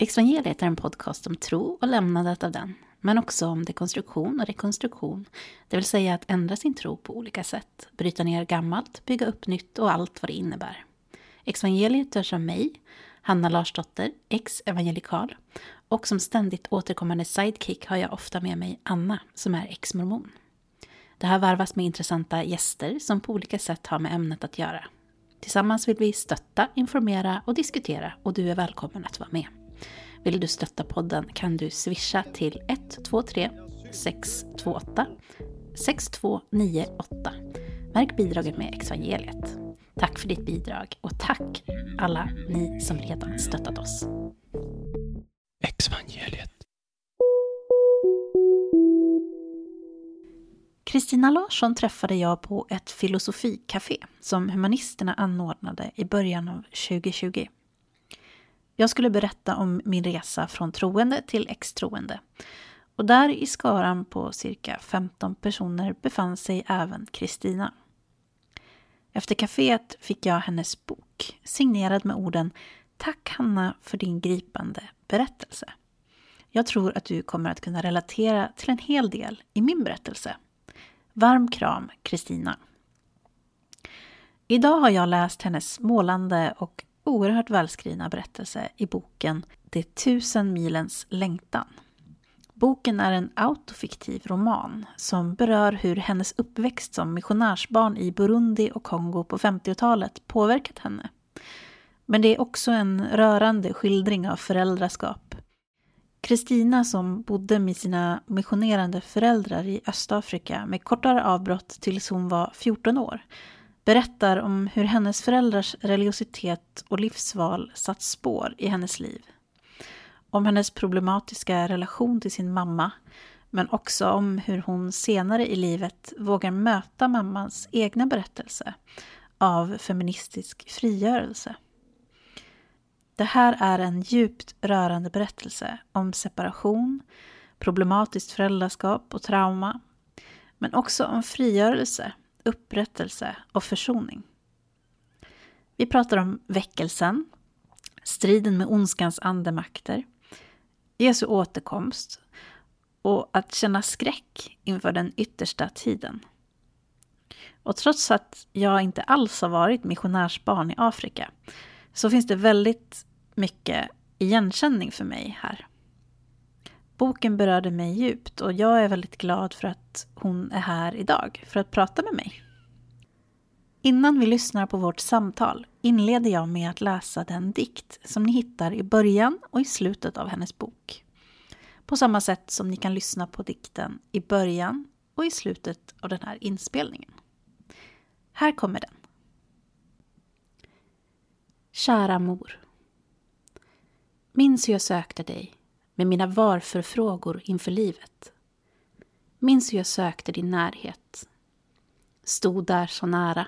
Exvangeliet är en podcast om tro och lämnandet av den, men också om dekonstruktion och rekonstruktion, det vill säga att ändra sin tro på olika sätt, bryta ner gammalt, bygga upp nytt och allt vad det innebär. Exvangeliet görs av mig, Hanna Larsdotter, ex-evangelikal, och som ständigt återkommande sidekick har jag ofta med mig Anna, som är ex-mormon. Det här varvas med intressanta gäster som på olika sätt har med ämnet att göra. Tillsammans vill vi stötta, informera och diskutera och du är välkommen att vara med. Vill du stötta podden kan du swisha till 123 628 6298. Märk bidraget med Exvangeliet. Tack för ditt bidrag och tack alla ni som redan stöttat oss. Exvangeliet. Kristina Larsson träffade jag på ett filosofikafé som Humanisterna anordnade i början av 2020. Jag skulle berätta om min resa från troende till extroende. Och där i skaran på cirka 15 personer befann sig även Kristina. Efter kaféet fick jag hennes bok signerad med orden Tack Hanna för din gripande berättelse. Jag tror att du kommer att kunna relatera till en hel del i min berättelse. Varm kram Kristina. Idag har jag läst hennes målande och oerhört välskrivna berättelse i boken De tusen milens längtan. Boken är en autofiktiv roman som berör hur hennes uppväxt som missionärsbarn i Burundi och Kongo på 50-talet påverkat henne. Men det är också en rörande skildring av föräldraskap. Kristina som bodde med sina missionerande föräldrar i Östafrika med kortare avbrott tills hon var 14 år berättar om hur hennes föräldrars religiositet och livsval satt spår i hennes liv. Om hennes problematiska relation till sin mamma, men också om hur hon senare i livet vågar möta mammans egna berättelse av feministisk frigörelse. Det här är en djupt rörande berättelse om separation, problematiskt föräldraskap och trauma, men också om frigörelse upprättelse och försoning. Vi pratar om väckelsen, striden med ondskans andemakter, Jesu återkomst och att känna skräck inför den yttersta tiden. Och trots att jag inte alls har varit missionärsbarn i Afrika så finns det väldigt mycket igenkänning för mig här. Boken berörde mig djupt och jag är väldigt glad för att hon är här idag för att prata med mig. Innan vi lyssnar på vårt samtal inleder jag med att läsa den dikt som ni hittar i början och i slutet av hennes bok. På samma sätt som ni kan lyssna på dikten i början och i slutet av den här inspelningen. Här kommer den. Kära mor. Minns hur jag sökte dig med mina varför-frågor inför livet. Minns hur jag sökte din närhet. Stod där så nära.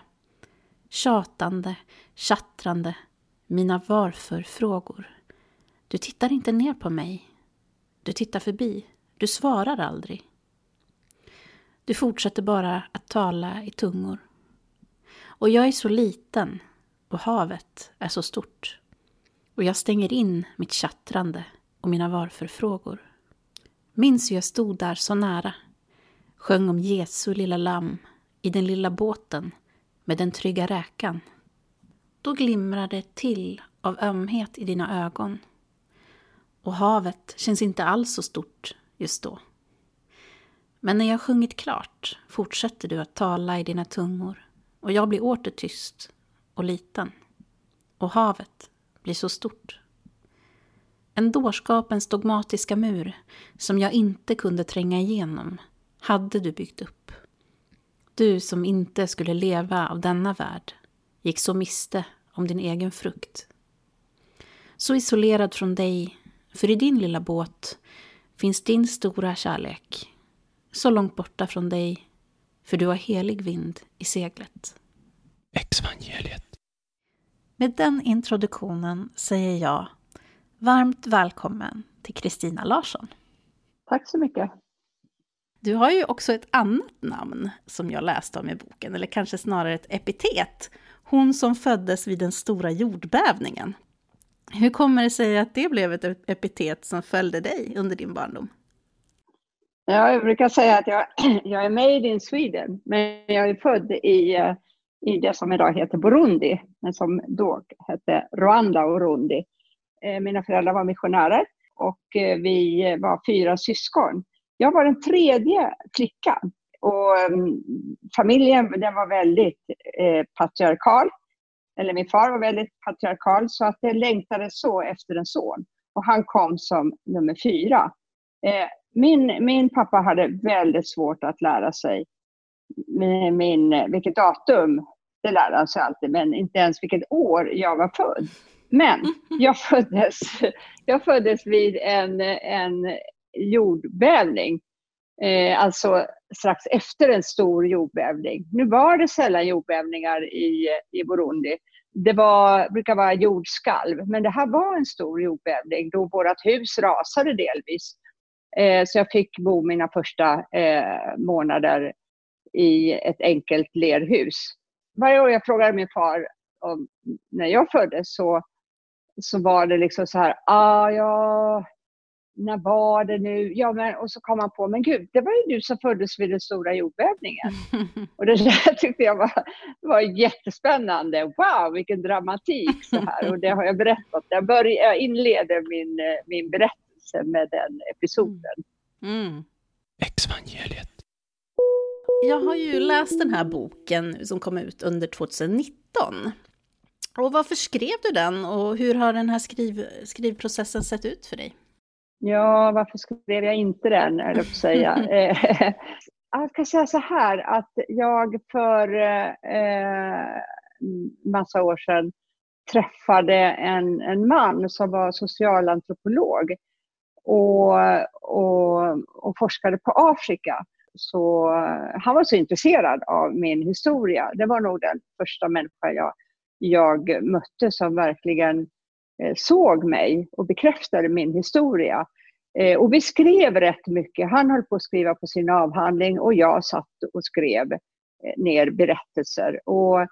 Tjatande, tjattrande, mina varför-frågor. Du tittar inte ner på mig. Du tittar förbi. Du svarar aldrig. Du fortsätter bara att tala i tungor. Och jag är så liten och havet är så stort. Och jag stänger in mitt tjattrande och mina varför-frågor. Minns hur jag stod där så nära, sjöng om Jesu lilla lamm i den lilla båten med den trygga räkan. Då glimrade det till av ömhet i dina ögon. Och havet känns inte alls så stort just då. Men när jag sjungit klart fortsätter du att tala i dina tungor och jag blir åter tyst och liten. Och havet blir så stort. En dårskapens dogmatiska mur som jag inte kunde tränga igenom hade du byggt upp. Du som inte skulle leva av denna värld gick så miste om din egen frukt. Så isolerad från dig, för i din lilla båt finns din stora kärlek. Så långt borta från dig, för du har helig vind i seglet. Exvangeliet. Med den introduktionen säger jag Varmt välkommen till Kristina Larsson. Tack så mycket. Du har ju också ett annat namn som jag läste om i boken, eller kanske snarare ett epitet. Hon som föddes vid den stora jordbävningen. Hur kommer det sig att det blev ett epitet som följde dig under din barndom? Ja, jag brukar säga att jag, jag är made in Sweden, men jag är född i, eh, i det som idag heter Burundi, men som då hette Rwanda och Burundi. Eh, mina föräldrar var missionärer och eh, vi var fyra syskon. Jag var den tredje flickan och mm, familjen den var väldigt eh, patriarkal. Eller min far var väldigt patriarkal så att det längtades så efter en son. Och han kom som nummer fyra min, min pappa hade väldigt svårt att lära sig min, min, vilket datum, det lärde han sig alltid, men inte ens vilket år jag var född. Men jag föddes, jag föddes vid en, en jordbävning, eh, alltså strax efter en stor jordbävning. Nu var det sällan jordbävningar i, i Burundi. Det var, brukar vara jordskalv, men det här var en stor jordbävning då vårt hus rasade delvis. Eh, så jag fick bo mina första eh, månader i ett enkelt lerhus. Varje år jag frågade min far om, när jag föddes så, så var det liksom så här, ah, ja, när var det nu? Ja, men, och så kom han på, men gud, det var ju du som föddes vid den stora jordbävningen. och det där tyckte jag var, var jättespännande. Wow, vilken dramatik så här. Och det har jag berättat. Jag, började, jag inleder min, min berättelse med den episoden. Mm. Exvangeliet. Jag har ju läst den här boken som kom ut under 2019. Och varför skrev du den och hur har den här skriv, skrivprocessen sett ut för dig? Ja, varför skrev jag inte den, eller att säga. Eh, jag kan säga så här att jag för eh, massa år sedan träffade en, en man som var socialantropolog och, och, och forskade på Afrika. Så han var så intresserad av min historia. Det var nog den första människa jag, jag mötte som verkligen eh, såg mig och bekräftade min historia. Eh, och vi skrev rätt mycket. Han höll på att skriva på sin avhandling och jag satt och skrev eh, ner berättelser. Och,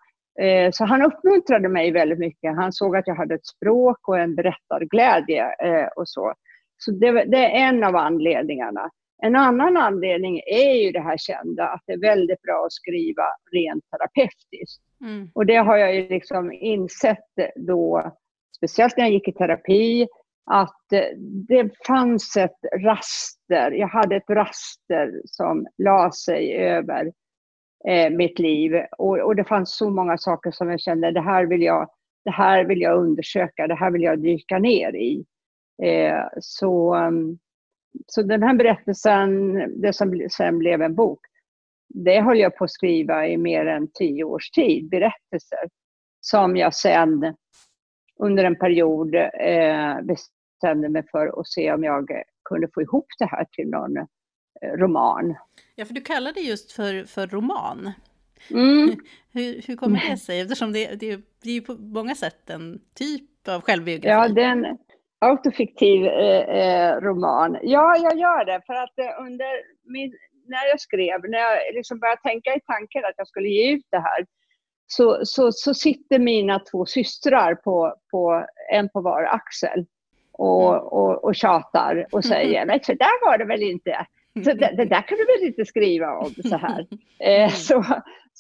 så han uppmuntrade mig väldigt mycket. Han såg att jag hade ett språk och en berättarglädje och så. Så det, det, är en av anledningarna. En annan anledning är ju det här kända att det är väldigt bra att skriva rent terapeutiskt. Mm. Och det har jag ju liksom insett då, speciellt när jag gick i terapi, att det fanns ett raster, jag hade ett raster som la sig över eh, mitt liv. Och, och, det fanns så många saker som jag kände, det här vill jag, det här vill jag undersöka, det här vill jag dyka ner i. Eh, så, um, så den här berättelsen, det som sen blev en bok, det höll jag på att skriva i mer än tio års tid, berättelser som jag sen under en period eh, bestämde mig för att se om jag kunde få ihop det här till någon eh, roman. Ja, för du kallar det just för, för roman. Mm. Hur, hur kommer det sig? Eftersom det, det, det är ju på många sätt en typ av självbiografi. Ja, den, autofiktiv eh, eh, roman. Ja, jag gör det för att eh, under min, när jag skrev, när jag liksom började tänka i tanken att jag skulle ge ut det här, så, så, så sitter mina två systrar på, på en på var axel och, mm. och, och tjatar och säger, men så där var det väl inte. Så det, det, där kan du väl inte skriva om så här. Eh, mm. så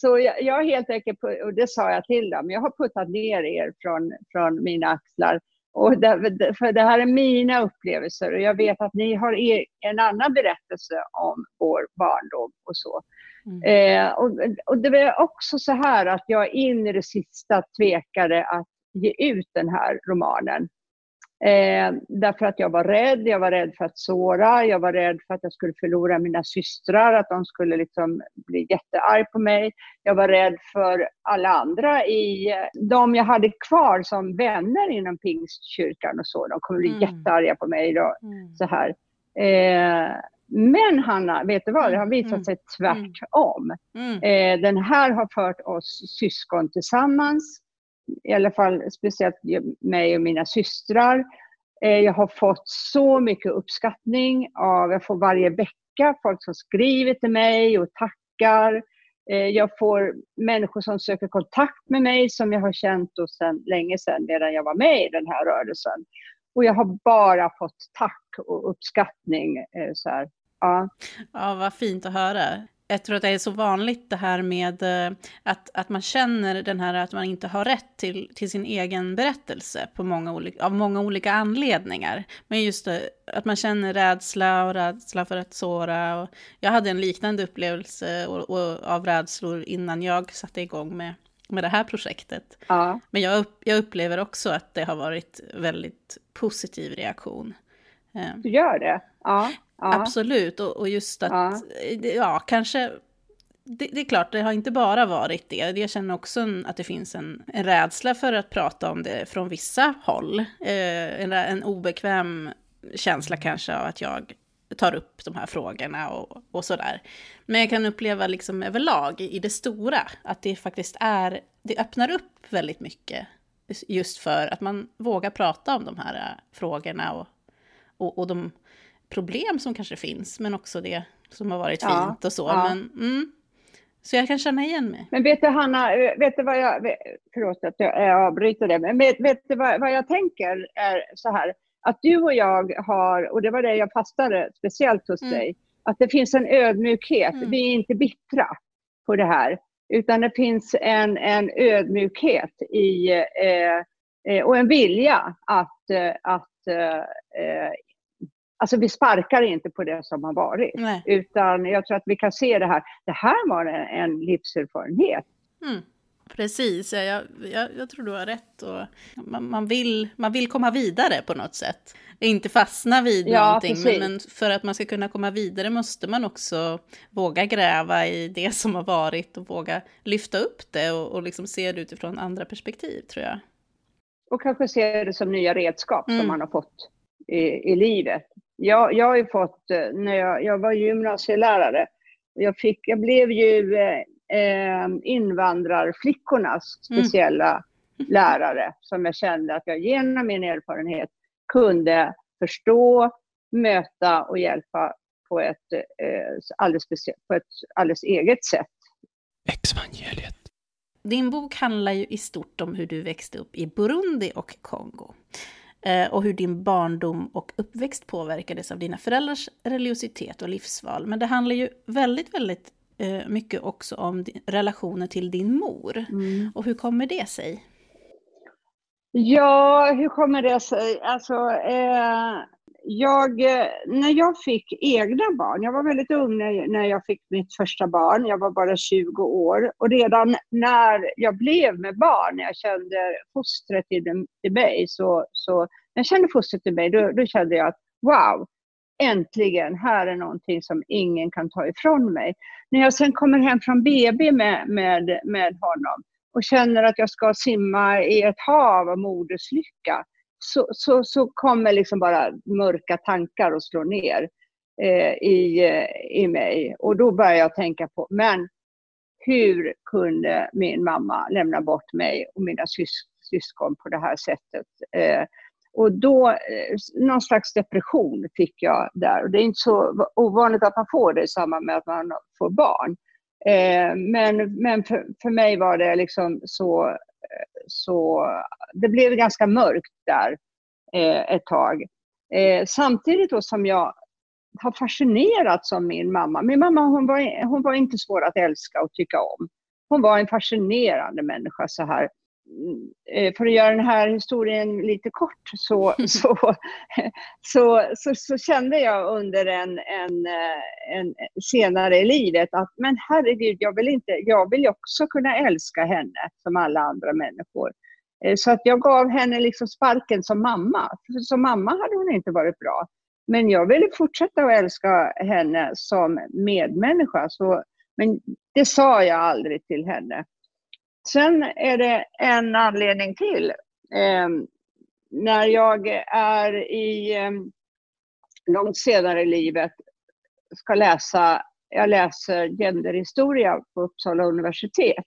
så jag, jag helt enkelt, och det sa jag till dem, jag har puttat ner er från, från mina axlar och det, för det här är mina upplevelser och jag vet att ni har e, en annan berättelse om vår barndom och så. Mm. Eh, och, och, det var också så här att jag in i det sista tvekade att ge ut den här romanen. Eh, därför att jag var rädd, jag var rädd för att såra, jag var rädd för att jag skulle förlora mina systrar, att de skulle liksom bli jättearg på mig. Jag var rädd för alla andra i, de jag hade kvar som vänner inom pingstkyrkan och så, de kommer bli mm. jättearga på mig då. Mm. Så här. Eh, men Hanna, vet du vad? Det har visat mm. sig tvärtom. Mm. Eh, den här har fört oss syskon tillsammans i alla fall speciellt mig och mina systrar. Eh, jag har fått så mycket uppskattning av, jag får varje vecka folk som skriver till mig och tackar. Eh, jag får människor som söker kontakt med mig som jag har känt då sedan länge sedan, medan jag var med i den här rörelsen. Och jag har bara fått tack och uppskattning. Eh, så här. Ja. ja, vad fint att höra jag tror att det är så vanligt det här med eh, att, att man känner den här att man inte har rätt till, till sin egen berättelse på många olika, av många olika anledningar. Men just det, att man känner rädsla och rädsla för att såra. Och jag hade en liknande upplevelse och, och, av rädslor innan jag satte igång med, med det här projektet. Ja. Men jag, upp, jag upplever också att det har varit väldigt positiv reaktion. Eh. Du gör det? Ja. Absolut, och, och, just att, ja, ja kanske, det, det, är klart, det har inte bara varit det. Jag känner också att det finns en, en rädsla för att prata om det från vissa håll. Eh, en, en obekväm känsla kanske av att jag tar upp de här frågorna och, och sådär. Men jag kan uppleva liksom överlag i det stora att det faktiskt är, det öppnar upp väldigt mycket just för att man vågar prata om de här frågorna och, och, och de problem som kanske finns, men också det som har varit ja, fint och så. Ja. Men, mm, så jag kan känna igen mig. Men vet du Hanna, vet du vad jag, förlåt att jag avbryter det, men vet, vet du vad, vad jag tänker är så här, att du och jag har, och det var det jag fastnade speciellt hos mm. dig, att det finns en ödmjukhet. Mm. Vi är inte bittra på det här, utan det finns en, en ödmjukhet i, eh, eh och en vilja att, eh, att eh, Alltså vi sparkar inte på det som har varit, Nej. utan jag tror att vi kan se det här. Det här var en livserfarenhet. Mm. Precis, jag, jag, jag, tror du har rätt. Och man, man, vill, man vill komma vidare på något sätt. Inte fastna vid ja, någonting, men, men, för att man ska kunna komma vidare måste man också våga gräva i det som har varit och våga lyfta upp det och, och liksom se det utifrån andra perspektiv, tror jag. Och kanske se det som nya redskap mm. som man har fått i, i livet. Jag, jag har ju fått, eh, när jag, jag var gymnasielärare, jag, fick, jag blev ju eh, eh invandrarflickornas mm. speciella mm. lärare som jag kände att jag genom min erfarenhet kunde förstå, möta och hjälpa på ett, eh, alldeles, på ett alldeles eget sätt. Exvangeliet. Din bok handlar ju i stort om hur du växte upp i Burundi och Kongo. Eh, och hur din barndom och uppväxt påverkades av dina föräldrars religiositet och livsval. Men det handlar ju väldigt, väldigt eh, mycket också om relationer till din mor. Mm. Och hur kommer det sig? Ja, hur kommer det sig? Alltså, eh, jag, eh, när jag fick egna barn, jag var väldigt ung när, när jag fick mitt första barn, jag var bara 20 år. Och redan när jag blev med barn, när jag kände fostret i, i mig, så, så när jag kände fostret i mig, då, då kände jag att wow, äntligen, här är någonting som ingen kan ta ifrån mig. När jag sen kommer hem från BB med, med, med honom och känner att jag ska simma i ett hav av moderslycka, så, så, så kommer liksom bara mörka tankar och slår ner eh, i, eh, i mig. Och då börjar jag tänka på, men hur kunde min mamma lämna bort mig och mina sys syskon på det här sättet? Eh, och då, eh, någon slags depression fick jag där. Och det är inte så ovanligt att man får det i samband med att man får barn. Eh, men men för, för mig var det liksom så så det blev ganska mörkt där eh, ett tag. Eh, samtidigt då som jag har fascinerats av min mamma. Min mamma hon var, hon var inte svår att älska och tycka om. Hon var en fascinerande människa så här. Eh, för att göra den här historien lite kort så, så, så, så, så, kände jag under en, en, eh, en, senare i livet att men herregud, jag vill, inte, jag vill också kunna älska henne som alla andra människor. Eh, så att jag gav henne liksom sparken som mamma. För som mamma hade hon inte varit bra. Men jag ville fortsätta att älska henne som medmänniska. Så, men det sa jag aldrig till henne. Sen är det en anledning till. Eh, när jag är i, eh, långt senare i livet, ska läsa, jag läser genderhistoria på Uppsala universitet.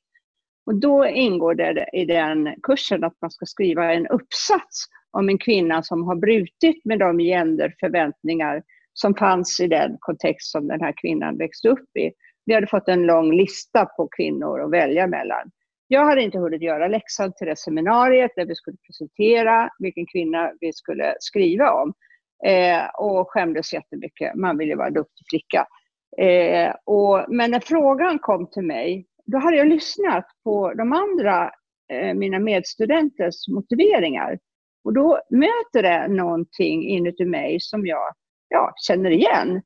Och då ingår det i den kursen att man ska skriva en uppsats om en kvinna som har brutit med de genderförväntningar som fanns i den kontext som den här kvinnan växte upp i. Vi hade fått en lång lista på kvinnor att välja mellan. Jag hade inte hunnit göra läxan till det seminariet där vi skulle presentera vilken kvinna vi skulle skriva om. Eh, och skämdes jättemycket. Man ville vara en duktig flicka. Eh, och, men när frågan kom till mig, då hade jag lyssnat på de andra, eh, mina medstudenters motiveringar. Och då möter det någonting inuti mig som jag ja, känner igen.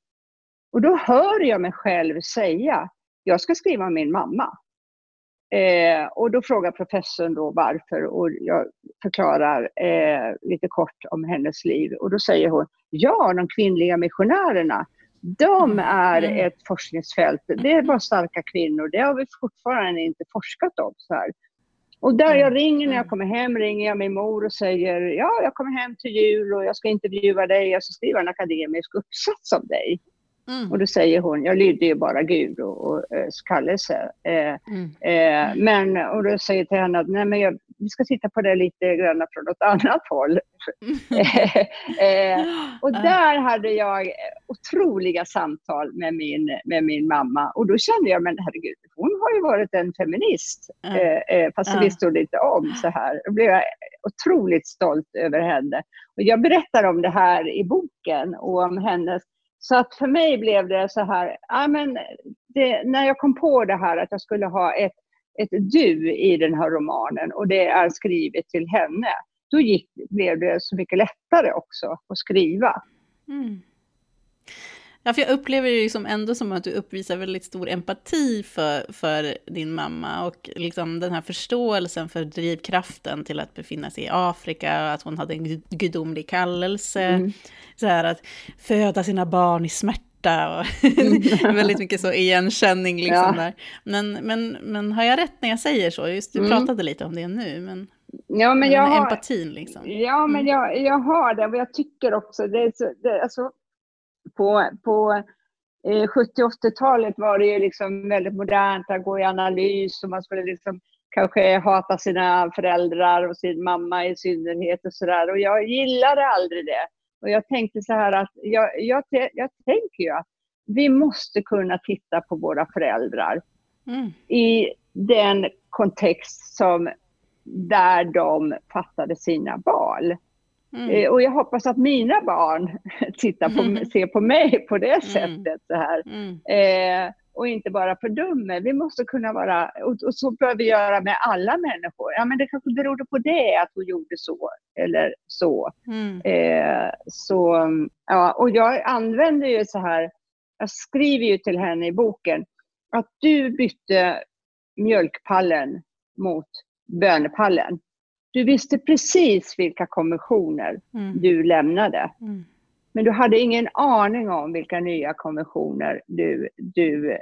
Och då hör jag mig själv säga, jag ska skriva om min mamma. Eh, och då frågar professorn då varför och jag förklarar eh, lite kort om hennes liv. Och då säger hon, ja, de kvinnliga missionärerna, de mm. är mm. ett forskningsfält. Det är bara starka kvinnor. Det har vi fortfarande inte forskat om. Så här. Och där jag mm. ringer när jag kommer hem, ringer jag min mor och säger, ja, jag kommer hem till jul och jag ska intervjua dig, jag ska skriva en akademisk uppsats om dig. Mm. Och då säger hon, jag lydde ju bara Gud och, och äh, kallelse. Eh, mm. eh, men, och då säger till henne att nej, men jag, vi ska titta på det lite grann från något annat håll. eh, och där hade jag otroliga samtal med min, med min mamma. Och då kände jag, men herregud, hon har ju varit en feminist. Mm. fast det visste hon inte om så här. Då blev jag otroligt stolt över henne. Och jag berättar om det här i boken och om hennes så att för mig blev det så här, ja, men det, när jag kom på det här att jag skulle ha ett, ett du i den här romanen och det är skrivet till henne, då gick, blev det så mycket lättare också att skriva. Mm. Ja, för jag upplever det liksom ändå som att du uppvisar väldigt stor empati för, för din mamma och liksom den här förståelsen för drivkraften till att befinna sig i Afrika, att hon hade en gudomlig kallelse, mm. så här att föda sina barn i smärta och mm. väldigt mycket så igenkänning liksom ja. där. Men, men, men har jag rätt när jag säger så? Just du mm. pratade lite om det nu, men... Ja, men jag har, empatin liksom. Ja, men mm. jag, jag har det och jag tycker också, det är så, det, alltså, på, på eh, 70-80-talet var det ju liksom väldigt modernt att gå i analys och man skulle liksom kanske hata sina föräldrar och sin mamma i synnerhet och sådär. Och jag gillade aldrig det. Och jag tänkte så här att jag, jag, jag tänker ju att vi måste kunna titta på våra föräldrar mm. i den kontext som där de fattade sina val. Mm. Eh, och jag hoppas att mina barn tittar på, mm. ser på mig på det mm. sättet. Så här. Mm. Eh, och inte bara fördömer. Vi måste kunna vara, och, och, så bör vi göra med alla människor. Ja, men det kanske berodde på det att hon gjorde så eller så. Mm. Eh, så ja, och jag använder ju så här, jag skriver ju till henne i boken, att du bytte mjölkpallen mot bönepallen. Du visste precis vilka konventioner mm. du lämnade. Mm. Men du hade ingen aning om vilka nya konventioner du, du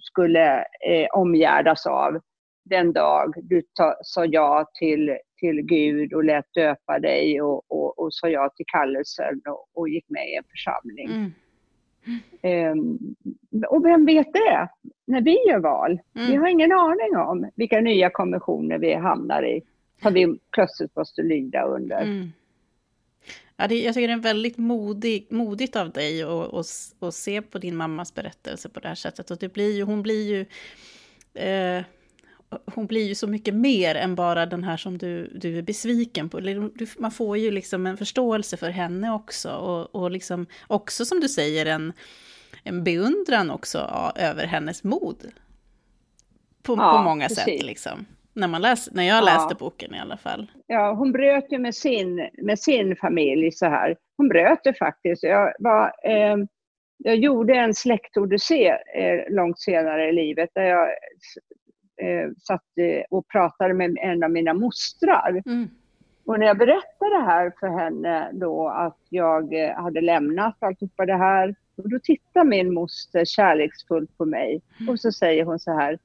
skulle eh, omgärdas av den dag du ta, sa ja till, till Gud och lät döpa dig och, och, och sa ja till kallelsen och, och gick med i en församling. Mm. Um, och vem vet det? När vi gör val. Vi mm. har ingen aning om vilka nya konventioner vi hamnar i som vi plötsligt måste lyda under. Mm. Ja, det, jag tycker det är väldigt modig, modigt av dig att se på din mammas berättelse på det här sättet. Och det blir ju, hon blir ju... Eh, hon blir ju så mycket mer än bara den här som du, du är besviken på. Man får ju liksom en förståelse för henne också. Och, och liksom också som du säger en, en beundran också över hennes mod. På, ja, på många precis. sätt liksom. När, man läs, när jag läste ja. boken i alla fall. Ja, hon bröt ju med sin, med sin familj så här. Hon bröt det faktiskt. Jag, var, eh, jag gjorde en släktodyssé eh, långt senare i livet där jag eh, satt och pratade med en av mina mostrar. Mm. Och när jag berättade det här för henne då att jag eh, hade lämnat alltihopa det här, och då tittar min moster kärleksfullt på mig mm. och så säger hon så här,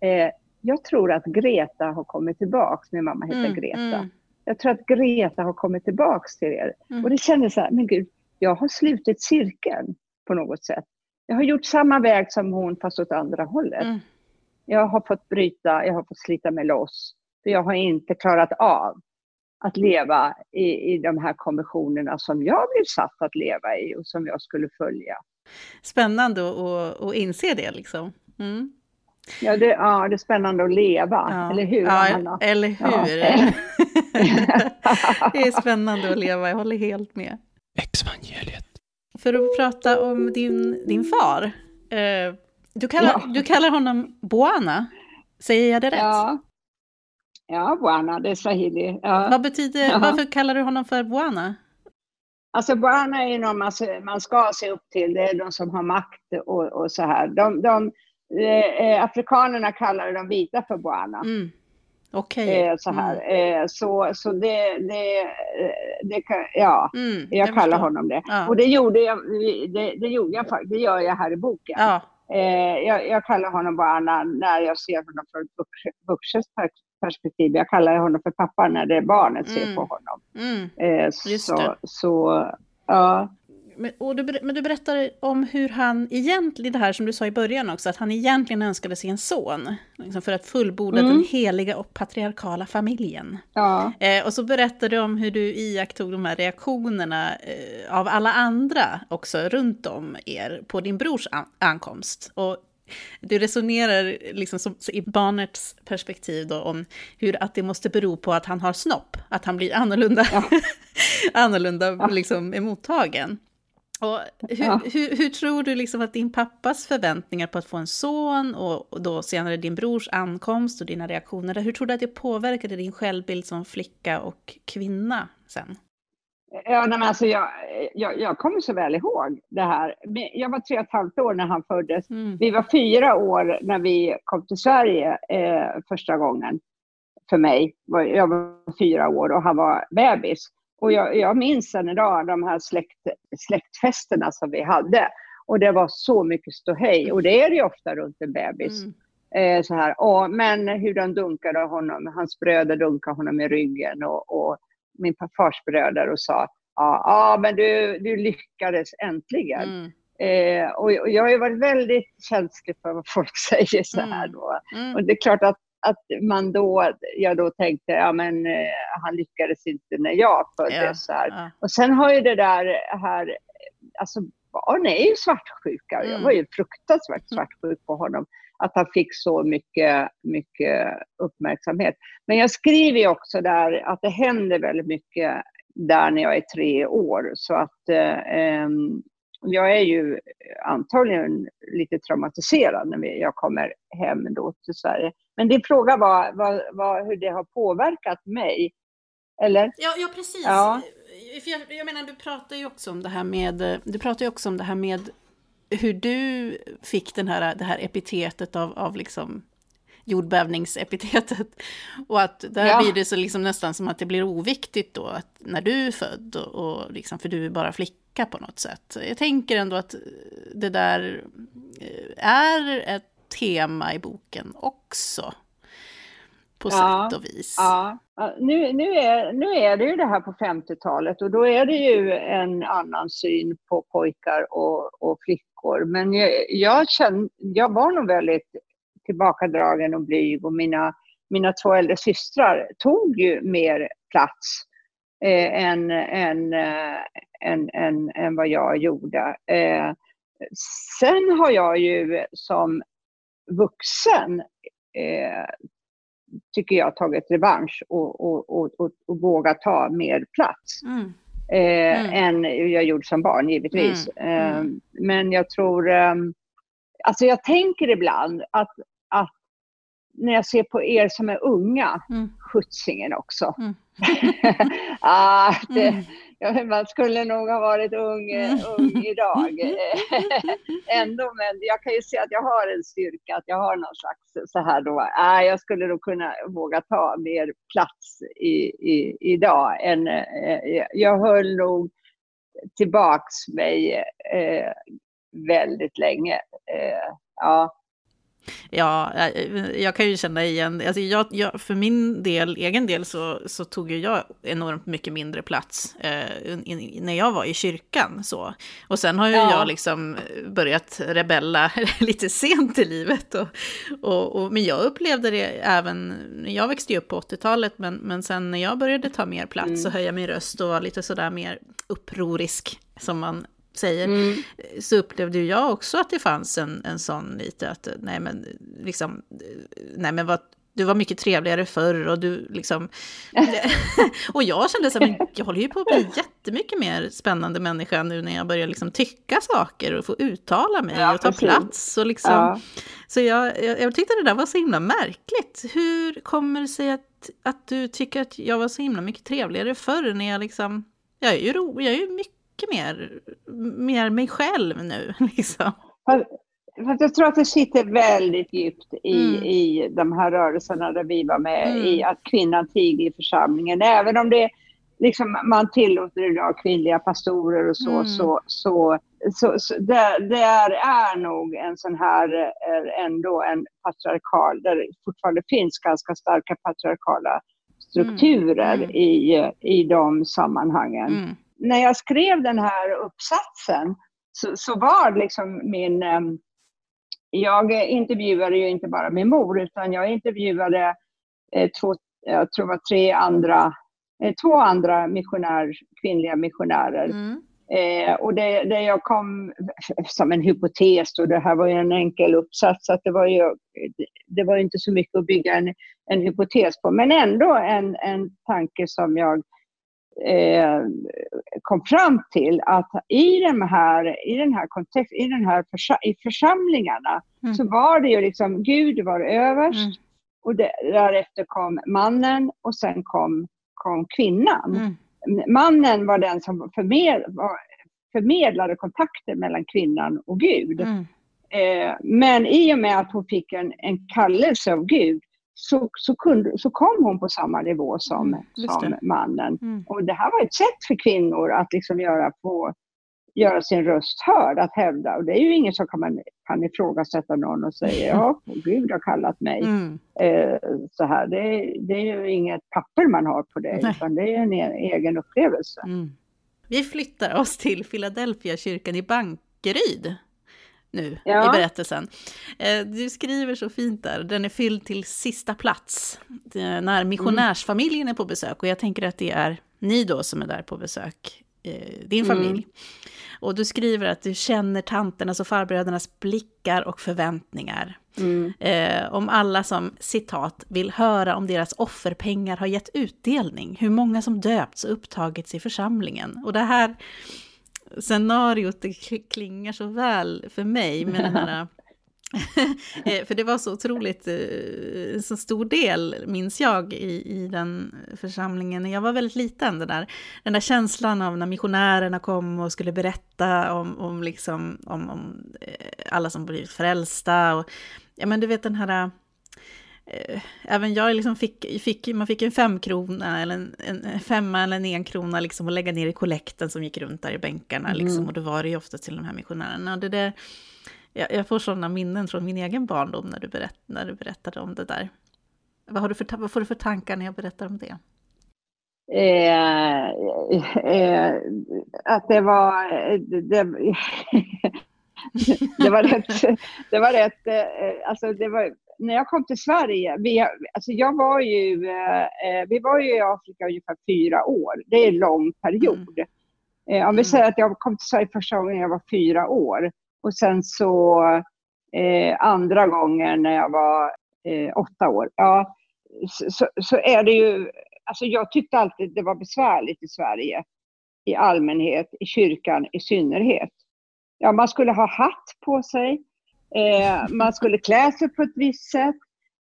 eh, jag tror att Greta har kommit tillbaks. Min mamma heter mm, Greta. Mm. Jag tror att Greta har kommit tillbaks till er. Mm. Och det kändes så här, men gud, jag har slutit cirkeln på något sätt. Jag har gjort samma väg som hon fast åt andra hållet. Mm. Jag har fått bryta, jag har fått slita mig loss. För jag har inte klarat av att leva i, i de här konventionerna som jag blev satt att leva i och som jag skulle följa. Spännande att, att inse det liksom. Mm. Ja, det, ja, det är spännande att leva, ja. eller hur? Ja, Anna? eller hur? Ja. det är spännande att leva, jag håller helt med. Exvangeliet. För att prata om din, din far. Eh, du, kallar, ja. du kallar honom Boana, säger jag det rätt? Ja, ja Boana, det är swahili. Ja. Vad betyder, varför kallar du honom för Boana? Alltså Boana är någon man, man ska se upp till, det är de som har makt och, och så här. De, de, Eh, eh, afrikanerna kallar de vita för Boana. Mm. Okej. Eh, så här. Mm. Eh, så, så det, det, det kan, ja, mm, jag, jag kallar honom det. Ja. Och det gjorde jag, det, det gjorde jag faktiskt, det gör jag här i boken. Ja. Jag, jag, kallar honom Boana när jag ser honom från ett vuxet perspektiv. Jag kallar honom för pappa när det är barnet ser mm. på honom. Mm. så, så, ja. Men, och du, men du berättar om hur han egentligen, det här som du sa i början också, att han egentligen önskade sig en son. Liksom för att fullborda mm. den heliga och patriarkala familjen. Ja. Eh, och så berättar du om hur du iakttog de här reaktionerna eh, av alla andra också runt om er på din brors an ankomst. Och du resonerar liksom som, i barnets perspektiv då om hur att det måste bero på att han har snopp, att han blir annorlunda, ja. annorlunda ja. liksom emottagen. Och hur, ja. hur, hur, tror du liksom att din pappas förväntningar på att få en son och, då senare din brors ankomst och dina reaktioner, hur tror du att det påverkade din självbild som flicka och kvinna sen? Ja, men alltså jag, jag, jag kommer så väl ihåg det här. Jag var tre och ett halvt år när han föddes. Mm. Vi var fyra år när vi kom till Sverige eh, första gången. För mig. Jag var fyra år och han var bebis. Och jag, jag minns än idag de här släkt, släktfesterna som vi hade. Och det var så mycket ståhej. Och det är det ju ofta runt en bebis. Mm. Eh, så här. Och, men hur de dunkade honom, hans bröder dunkade honom i ryggen och, och min fars bröder och sa ja, ah, men du, du lyckades äntligen. Mm. Eh, och, och, jag har ju varit väldigt känslig för vad folk säger så här mm. då. Mm. Och det är klart att att man då, jag då tänkte, ja men eh, han lyckades inte när jag föddes. Ja, ja. Och sen har ju det där här, alltså barn är ju svartsjuka. Mm. Jag var ju fruktansvärt mm. svartsjuk på honom. Att han fick så mycket, mycket uppmärksamhet. Men jag skriver ju också där att det händer väldigt mycket där när jag är tre år. Så att eh, jag är ju antagligen lite traumatiserad när jag kommer hem då till Sverige. Men din fråga var, var, var hur det har påverkat mig. Eller? Ja, ja precis. Ja. För jag, jag, menar, du pratar ju också om det här med, du pratar ju också om det här med hur du fick den här, det här epitetet av, av liksom jordbävningsepitetet. Och att där ja. blir det så liksom nästan som att det blir oviktigt då, att när du är född, och, och liksom, för du är bara flicka på något sätt. Jag tänker ändå att det där eh, är ett tema i boken också. På ja, sätt och vis. Ja, nu, nu, är, nu är det ju det här på 50-talet och då är det ju en annan syn på pojkar och, och flickor. Men jag, jag, kände, jag var nog väldigt tillbakadragen och blyg och mina, mina två äldre systrar tog ju mer plats eh, än, än, äh, än, än, än vad jag gjorde. Eh, sen har jag ju som vuxen eh, tycker jag tagit revansch och, och, och, och, och vågat ta mer plats. Mm. Eh, mm. än jag gjorde som barn givetvis. Mm. Eh, mm. men jag tror, eh, alltså jag tänker ibland att när jag ser på er som är unga, mm. skjutsingen också. Mm. ah, det, mm. ja, man skulle nog ha varit ung, mm. ung idag. Ändå, men jag kan ju se att jag har en styrka, att jag har någon slags så här då, ah, jag skulle nog kunna våga ta mer plats i, i, idag. Än, eh, jag höll nog tillbaks mig eh, väldigt länge. Eh, ja. Ja, jag kan ju känna igen, alltså jag, jag, för min del, egen del så, så tog ju jag enormt mycket mindre plats eh, in, när jag var i kyrkan. Så. Och sen har ju ja. jag liksom börjat rebella lite sent i livet. Och, och, och, men jag upplevde det även, jag växte upp på 80-talet, men, men sen när jag började ta mer plats mm. och höja min röst och vara lite sådär mer upprorisk, som man säger, mm. så upplevde jag också att det fanns en, en sån lite att, nej men, liksom, nej men vad, du var mycket trevligare förr och du liksom... och jag kände så här, men jag håller ju på att bli jättemycket mer spännande människa nu när jag börjar liksom tycka saker och få uttala mig ja, och ta precis. plats. Och liksom, ja. Så jag, jag, jag, tyckte det där var så himla märkligt. Hur kommer det sig att, att du tycker att jag var så himla mycket trevligare förr när jag liksom... Jag är ju, ro, jag är ju mycket mycket mer, mer mig själv nu. Liksom. För jag tror att det sitter väldigt djupt i, mm. i de här rörelserna där vi var med, mm. i att kvinnan tiger i församlingen. Även om det liksom, man tillåter idag kvinnliga pastorer och så, mm. så, så, så, så det, det är, nog en sån här, ändå en patriarkal, där det fortfarande finns ganska starka patriarkala strukturer mm. Mm. i, i de sammanhangen. När jag skrev den här uppsatsen så, så var liksom min... Ehm, jag intervjuade ju inte bara min mor, utan jag intervjuade eh, två, jag tror var tre andra, eh, två andra missionär, kvinnliga missionärer. Mm. Eh, och det, det jag kom som en hypotes, och det här var ju en enkel uppsats, att det var ju det var inte så mycket att bygga en, en hypotes på, men ändå en, en tanke som jag eh, kom fram till att i, de här, i den här kontext, i, den här försa i församlingarna mm. så var det ju liksom Gud var överst mm. och det, därefter kom mannen och sen kom, kom kvinnan. Mm. Mannen var den som förmed, var, förmedlade kontakter mellan kvinnan och Gud. Mm. Eh, men i och med att hon fick en, en kallelse av Gud så, så, kunde, så kom hon på samma nivå som, mm, som mannen. Mm. Och det här var ett sätt för kvinnor att liksom göra, på, göra sin röst hörd, att hävda. Och det är ju ingen som kan, kan ifrågasätta någon och säga ja, Gud har kallat mig. Mm. Eh, så här. Det, det, är ju inget papper man har på det, Nej. utan det är en e-, egen upplevelse. Mm. Vi flyttar oss till Philadelphia kyrkan i Bankeryd nu ja. i berättelsen. Eh, du skriver så fint där, den är fylld till sista plats när missionärsfamiljen är på besök. Och jag tänker att det är ni då som är där på besök, eh, din mm. familj. Mm. Och du skriver att du känner tanternas och farbrödernas blickar och förväntningar. Mm. Eh, om alla som, citat, vill höra om deras offerpengar har gett utdelning, hur många som döpts och upptagits i församlingen. Och det här scenariot det klingar så väl för mig med den här eh, för det var så otroligt, en eh, så stor del, minns jag, i, i den församlingen när jag var väldigt liten. Den där, den där känslan av när missionärerna kom och skulle berätta om, om, liksom, om, om eh, alla som blivit frälsta. Och, ja, men du vet den här Eh, även jag liksom fick, fick, man fick en femkrona eller en, en femma eller en enkrona liksom att lägga ner i kollekten som gick runt där i bänkarna. Mm. Liksom, och det var det ju ofta till de här missionärerna. Det där, jag, jag får sådana minnen från min egen barndom när du, berätt, när du berättade om det där. Vad, har du för, vad får du för tankar när jag berättar om det? Eh, eh, att det var... Det, det var rätt... Det var rätt eh, alltså det var när jag kom till Sverige, vi, alltså jag var ju, eh, eh, vi var ju i Afrika ungefär fyra år. Det är en lång period. Mm. Eh, om vi mm. säger att jag kom till Sverige första gången när jag var fyra år och sen så eh, andra gången när jag var eh, åtta år. Ja, så, så är det ju, alltså jag tyckte alltid det var besvärligt i Sverige i allmänhet, i kyrkan i synnerhet. Ja, man skulle ha hatt på sig. Eh, man skulle klä sig på ett visst sätt.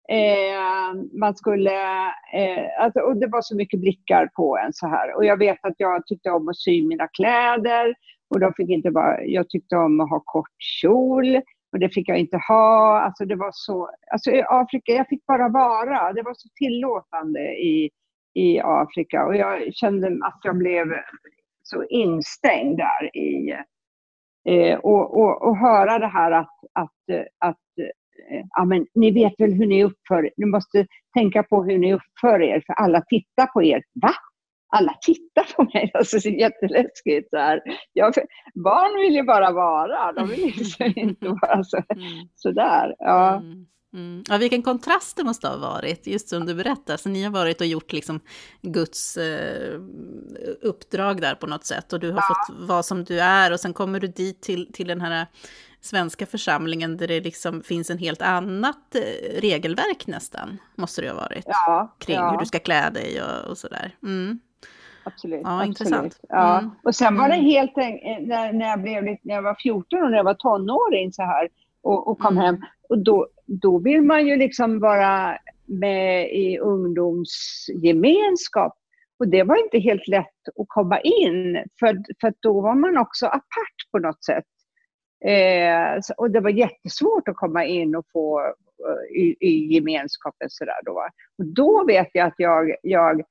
Eh, man skulle, eh, alltså, och det var så mycket blickar på en så här. Och jag vet att jag tyckte om att sy mina kläder. Och de fick inte vara, jag tyckte om att ha kort kjol. Och det fick jag inte ha. Alltså det var så, alltså i Afrika, jag fick bara vara. Det var så tillåtande i, i Afrika. Och jag kände att jag blev så instängd där i, Eh, och, och, och, höra det här att, att, att eh, ja men ni vet väl hur ni uppför er, ni måste tänka på hur ni uppför er för alla tittar på er. Va? Alla tittar på mig, alltså det är jätteläskigt. Så här. Jag, barn vill ju bara vara, de vill liksom inte vara så, Mm. sådär. Ja. Mm. Mm. Ja, vilken kontrast det måste ha varit, just som du berättar. Så ni har varit och gjort liksom Guds eh, uppdrag där på något sätt och du har fått vara som du är och sen kommer du dit till, till den här svenska församlingen där det liksom finns en helt annat eh, regelverk nästan, måste det ha varit, Ja, kring ja. hur du ska klä dig och, och sådär. Mm. Absolut. Ja, absolut. intressant. Ja. Mm. Och sen var det Mm. helt en- när, när, jag blev, när jag var 14 och när jag var tonåring så här och, och kom Mm. hem. Och då, då vill man ju liksom vara med i ungdomsgemenskap. Och det var inte helt lätt att komma in för, för då var man också apart på något sätt. Eh, och det var jättesvårt att komma in och få eh, i, i gemenskapen sådär då. Och då vet jag att jag, jag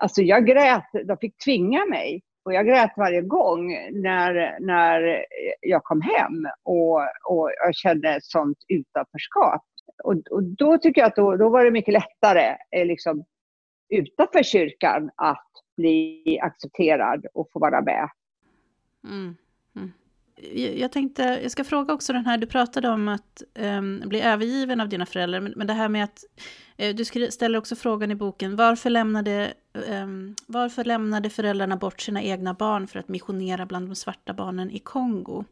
Alltså jag grät, de fick tvinga mig. Och jag grät varje gång när, när jag kom hem och, och jag kände ett sånt utanförskap. Och, och då tycker jag att då, då var det mycket lättare eh, liksom, utanför kyrkan att bli accepterad och få vara med. Mm. Jag tänkte, jag ska fråga också den här, du pratade om att em, bli övergiven av dina föräldrar, men, men det här med att eh, du ställer också frågan i boken, varför lämnade, em, varför lämnade föräldrarna bort sina egna barn för att missionera bland de svarta barnen i Kongo?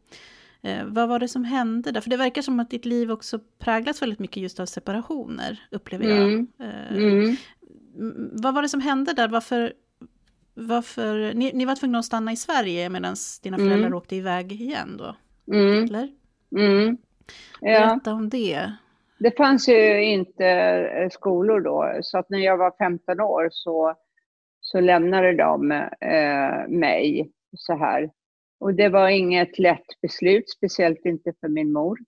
Eh, vad var det som hände där? För det verkar som att ditt liv också präglas väldigt mycket just av separationer, upplever jag. Mm. Mm. Mm, Vad var det som hände där? Varför, varför ni, ni var tvungna att stanna i Sverige medan dina Mm. föräldrar åkte iväg igen då? Mm. Eller? Mm. Ja. Berätta om det. Det fanns ju inte eh, skolor då, så att när jag var 15 år så, så lämnade de eh, mig så här. Och det var inget lätt beslut, speciellt inte för min mor.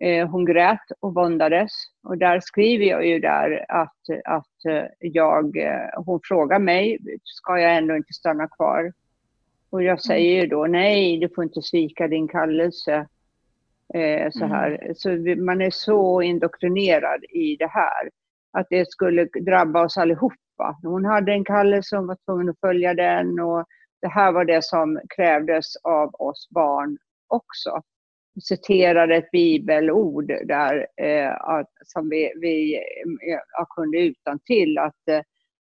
Eh, hon grät och våndades. Och där skriver jag ju där att, att eh, jag, eh, hon frågar mig, ska jag ändå inte stanna kvar? Och jag säger ju då, nej, du får inte svika din kallelse. Eh, så här. Så vi, man är så indoktrinerad i det här. Att det skulle drabba oss allihopa. Hon hade en kallelse, hon var tvungen att följa den och det här var det som krävdes av oss barn också citerar citerade ett bibelord där eh, att, som vi, vi eh, ja, kunde utan till att eh,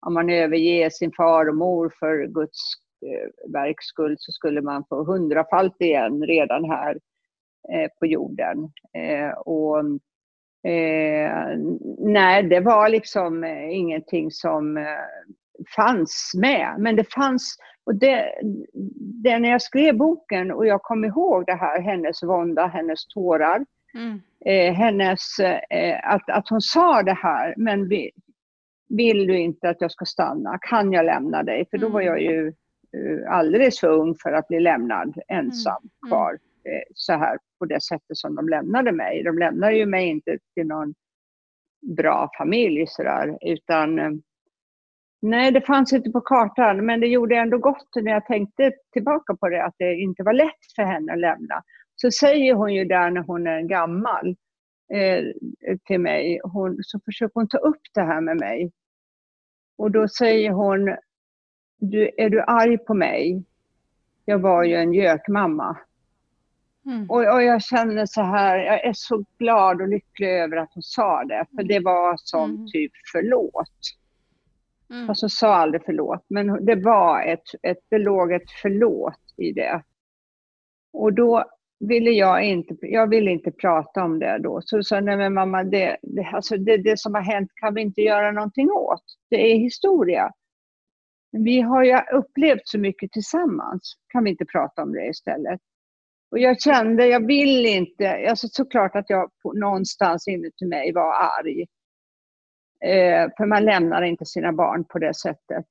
om man överger sin far och mor för Guds eh, verks skull så skulle man få hundrafalt igen redan här eh, på jorden. Eh, och, eh, nej, det var liksom eh, ingenting som eh, fanns med. Men det fanns, och det, det när jag skrev boken och jag kom ihåg det här, hennes vånda, hennes tårar, Mm. eh, hennes, eh, att, att hon sa det här, men vi, vill du inte att jag ska stanna? Kan jag lämna dig? För då var jag ju eh, alldeles för ung för att bli lämnad ensam kvar eh, så här på det sättet som de lämnade mig. De lämnade ju mig inte till någon bra familj sådär, utan eh, nej, det fanns inte på kartan, men det gjorde ändå gott när jag tänkte tillbaka på det, att det inte var lätt för henne att lämna. Så säger hon ju där när hon är gammal eh, till mig, hon, så försöker hon ta upp det här med mig. Och då säger hon, du, är du arg på mig? Jag var ju en gökmamma. Mm. Och, och jag känner så här, jag är så glad och lycklig över att hon sa det, för det var som Mm. typ förlåt. Mm. Fast hon sa aldrig förlåt, men det var ett, ett, det låg ett förlåt i det. Och då ville jag inte, jag ville inte prata om det då. Så sa jag, nej men mamma, det, det, alltså det, det som har hänt kan vi inte göra någonting åt. Det är historia. Vi har ju upplevt så mycket tillsammans. Kan vi inte prata om det istället? Och jag kände, jag vill inte, alltså såklart att jag på, någonstans inuti mig var arg. Eh, för man lämnar inte sina barn på det sättet.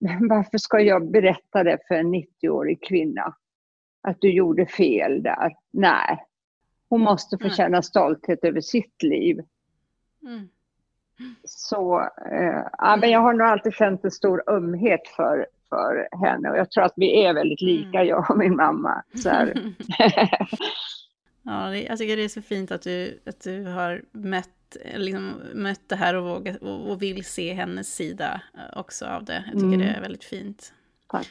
Men varför ska jag berätta det för en 90-årig kvinna? Att du gjorde fel där. Nej. Hon måste få känna stolthet över sitt liv. Mm. Så eh, ja, men jag har nog alltid känt en stor ömhet för, för henne. Och jag tror att vi är väldigt lika, Mm. jag och min mamma. Så. Ja, det, jag tycker det är så fint att du, att du har mött, liksom, mött det här och, vågat, och, och vill se hennes sida eh, också av det. Jag tycker Mm. det är väldigt fint. Tack.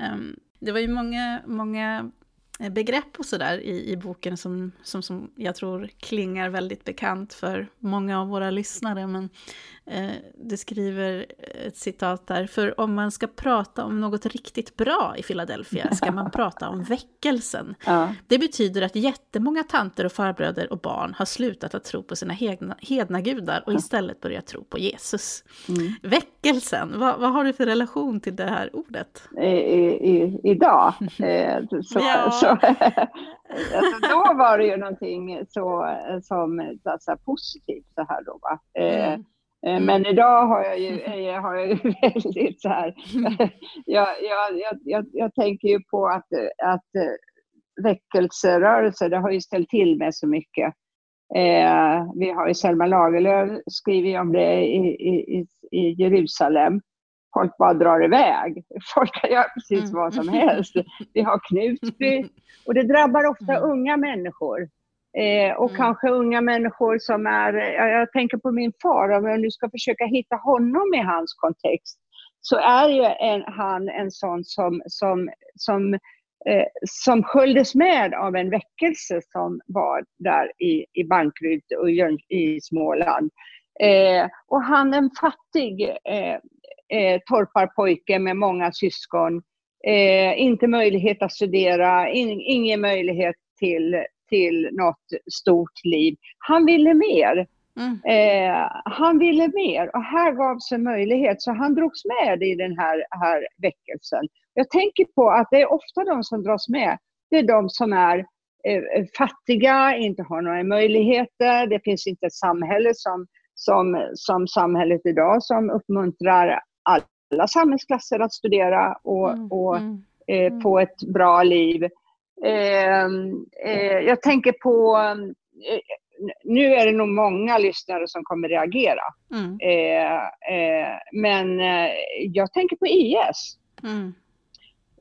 Ehm, det var ju många, många eh, begrepp och sådär i, i boken som, som, som jag tror klingar väldigt bekant för många av våra lyssnare. Men eh, du skriver ett citat där, för om man ska prata om något riktigt bra i Philadelphia ska man prata om väckelsen. Ja. Det betyder att jättemånga tanter och farbröder och barn har slutat att tro på sina hedna, hedna gudar och istället börjat tro på Jesus. Mm. Väckelsen, vad, vad har du för relation till det här ordet? I, i, idag. Eh, så, Ja. så, alltså, då var det ju någonting så, som alltså, positivt så här då. Va? Eh, Mm. eh, Men idag har jag ju, har jag ju väldigt så här, jag, jag, jag, jag, jag tänker ju på att, att eh, väckelserörelser, det har ju ställt till med så mycket. Eh, vi har ju Selma Lagerlöf skriver om det i, i, i, i Jerusalem. Folk bara drar iväg. Folk kan göra precis Mm. vad som helst. Vi har Knutby och det drabbar ofta Mm. unga människor. Eh, och Mm. kanske unga människor som är, jag, tänker på min far, om jag nu ska försöka hitta honom i hans kontext, så är ju en, han en sån som, som, som, eh, som sköljdes med av en väckelse som var där i, i Bankryd och Jön, i Småland. Eh, och han en fattig eh, eh, torparpojke med många syskon, eh, inte möjlighet att studera, in, ingen möjlighet till, till något stort liv. Han ville mer. Mm. Eh, han ville mer och här gavs en möjlighet så han drogs med i den här, här väckelsen. Jag tänker på att det är ofta de som dras med, det är de som är eh, fattiga, inte har några möjligheter, det finns inte ett samhälle som, som, som samhället idag som uppmuntrar alla samhällsklasser att studera och, Mm. och Mm. eh, Mm. få ett bra liv. Eh, eh, jag tänker på, eh, nu är det nog många lyssnare som kommer reagera, Mm. eh, men jag tänker på IS. Mm.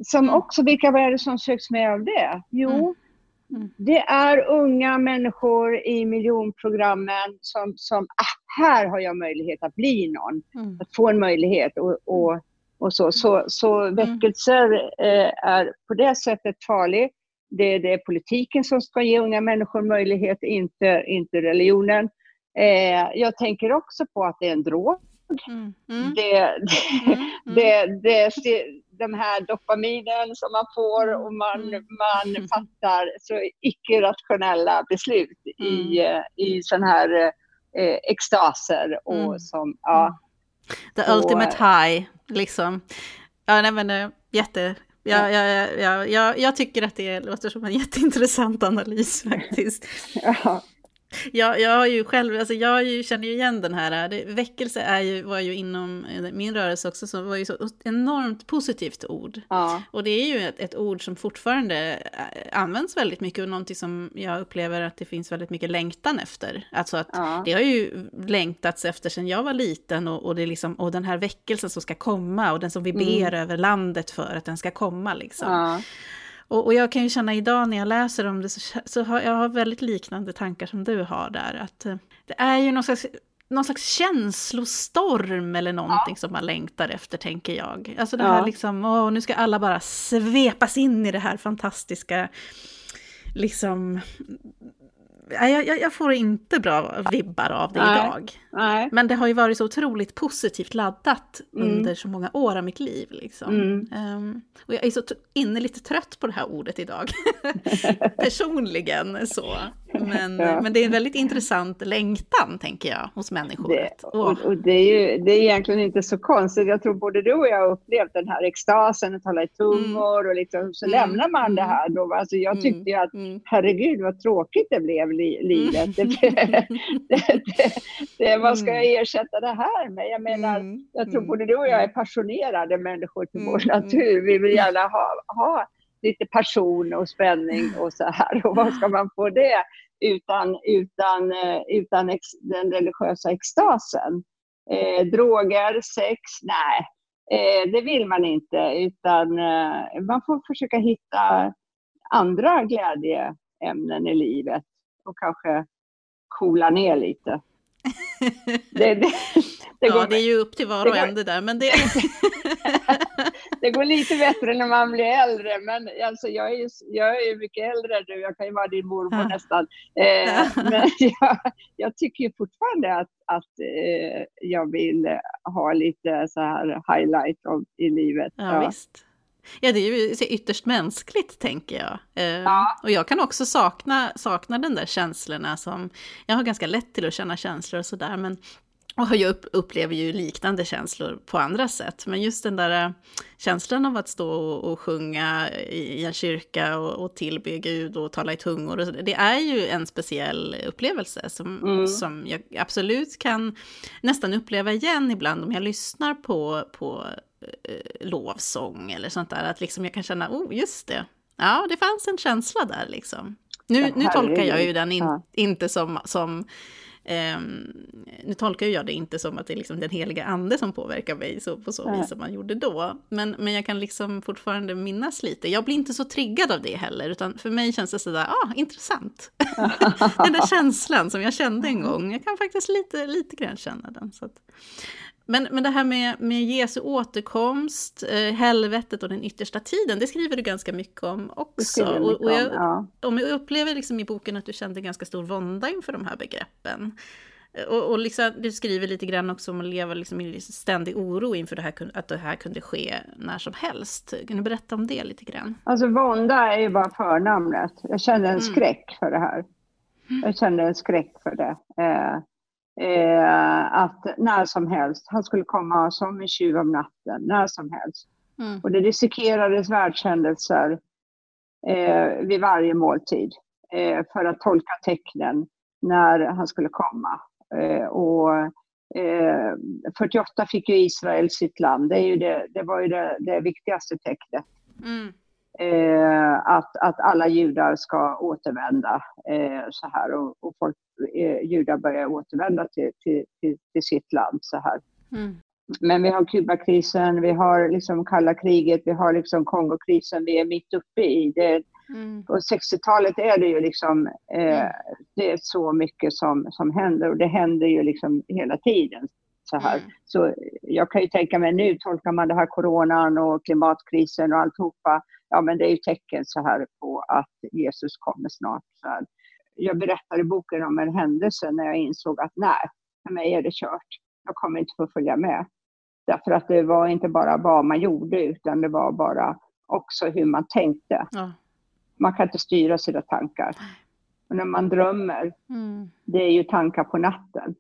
Som Mm. också, vilka var det som söks med av det? Jo, Mm. Mm. det är unga människor i miljonprogrammen som, som ah, här har jag möjlighet att bli någon Mm. att få en möjlighet och, och, och så. Så, så väckelser eh, är på det sättet farlig. Det, det är politiken som ska ge unga människor möjlighet, inte, inte religionen. Eh, jag tänker också på att det är en drog. Mm. Mm. Det, det, Mm. Mm. det, det, de här dopaminen som man får och man, Mm. man fattar så icke-rationella beslut i, Mm. eh, i sådana här eh, extaser. Och Mm. som, ja, The Så- ultimate high, liksom. Ja, nej men eh, jätte... Ja, ja, ja, ja, ja, jag tycker att det låter som en jätteintressant analys faktiskt. ja. Jag, jag har ju själv, alltså jag ju, känner ju igen den här, det, väckelse är ju, var ju inom eh, min rörelse också, så var ju så enormt positivt ord. ja. Och det är ju ett, ett ord som fortfarande eh, används väldigt mycket och någonting som jag upplever att det finns väldigt mycket längtan efter. Alltså att Ja. det har ju längtats efter sedan jag var liten och, och, det är liksom, och den här väckelsen som ska komma och den som vi ber över landet för att den ska komma liksom. Ja. Och, och jag kan ju känna idag när jag läser om det så, så har jag har väldigt liknande tankar som du har där. Att eh, det är ju någon slags, någon slags känslostorm eller någonting som man längtar efter, tänker jag. Alltså det här Ja. liksom, åh, nu ska alla bara svepas in i det här fantastiska, liksom... Jag, jag, jag får inte bra vibbar av det Nej. idag. Nej. Men det har ju varit så otroligt positivt laddat Mm. under så många år av mitt liv. Liksom. Mm. Ehm, och jag är så innerligt trött på det här ordet idag. Personligen så. Men, Ja. men det är en väldigt intressant längtan, tänker jag, hos människor. Det, och, och det, är ju, det är egentligen inte så konstigt. Jag tror både du och jag har upplevt den här extasen, att tala i tungor och liksom, så Mm. lämnar man det Mm. här. Då. Alltså jag Mm. tyckte ju att mm. herregud vad tråkigt det blev li, livet. Det, det, det, vad ska jag ersätta det här med? Jag menar, Mm, jag tror mm, både du och jag är passionerade människor till Mm, vår mm. natur. Vi vill gärna ha, ha lite passion och spänning och så här. Och vad ska man få det utan, utan, eh, utan ex, den religiösa extasen? Eh, droger, sex, nej. Eh, det vill man inte, utan eh, man får försöka hitta andra glädje, ämnen i livet och kanske coola ner lite. Det, det, det, ja, går, det är ju upp till var och en det där. Men det... det går lite bättre när man blir äldre, men alltså, jag, är ju, jag är mycket äldre nu. Jag kan ju vara din mormor ja. nästan. Eh, men jag, jag, tycker ju fortfarande att, att eh, jag vill ha lite så här highlight av, i livet. Ja, ja. Visst. Ja, det är ju ytterst mänskligt, tänker jag. Eh, ja. Och jag kan också sakna, sakna den där känslorna som... Jag har ganska lätt till att känna känslor och sådär, men och jag upplever ju liknande känslor på andra sätt. Men just den där eh, känslan av att stå och, sjunga i en kyrka och, och tillbe Gud och tala i tungor, och så, det är ju en speciell upplevelse som, mm. som jag absolut kan nästan uppleva igen ibland om jag lyssnar på, på eh, lovsång eller sånt där. Att liksom jag kan känna, oh just det, ja det fanns en känsla där liksom. Nu, nu tolkar jag ju den in, inte som, som Um, nu tolkar jag det inte som att det är liksom den heliga ande som påverkar mig så, på så vis som man gjorde då. Men, men jag kan liksom fortfarande minnas lite. Jag blir inte så triggad av det heller, utan för mig känns det sådär, ah, intressant. den där känslan som jag kände en gång, jag kan faktiskt lite, lite grann känna den. Så att. Men, men det här med, med Jesu återkomst, eh, helvetet och den yttersta tiden, det skriver du ganska mycket om också. Mycket och, och jag, ja. om jag upplever liksom i boken att du kände ganska stor vånda inför de här begreppen. Och, och liksom, du skriver lite grann också om att leva liksom i ständig oro inför det här, att det här kunde ske när som helst. Kan du berätta om det lite grann? Alltså vånda är ju bara förnamnet. Jag kände en mm. skräck för det här. Mm. Jag kände en skräck för det. Eh, eh, att när som helst, han skulle komma som en tjuv om natten, när som helst. Mm. Och det dissekerades världshändelser eh, vid varje måltid eh, för att tolka tecknen när han skulle komma. Eh, och 48 eh, fick ju Israel sitt land, det, är ju det, det var ju det, det viktigaste tecknet. Mm eh, att, att alla judar ska återvända eh, så här och, och folk, eh, judar börjar återvända till, till, till, till sitt land så här. Mm. Men vi har Kubakrisen, vi har liksom kalla kriget, vi har liksom Kongokrisen, vi är mitt uppe i det. Mm. På 60-talet är det ju liksom, eh, mm. det är så mycket som, som händer och det händer ju liksom hela tiden. Så, här. Mm. så jag kan ju tänka mig nu tolkar man det här coronan och klimatkrisen och alltihopa ja men det är ju tecken så här på att Jesus kommer snart. Så här. Jag berättar i boken om en händelse när jag insåg att nej, för mig är det kört. Jag kommer inte få följa med. Därför att det var inte bara vad man gjorde utan det var bara också hur man tänkte. Ja. Man kan inte styra sina tankar. Och när man drömmer, mm. det är ju tankar på natten.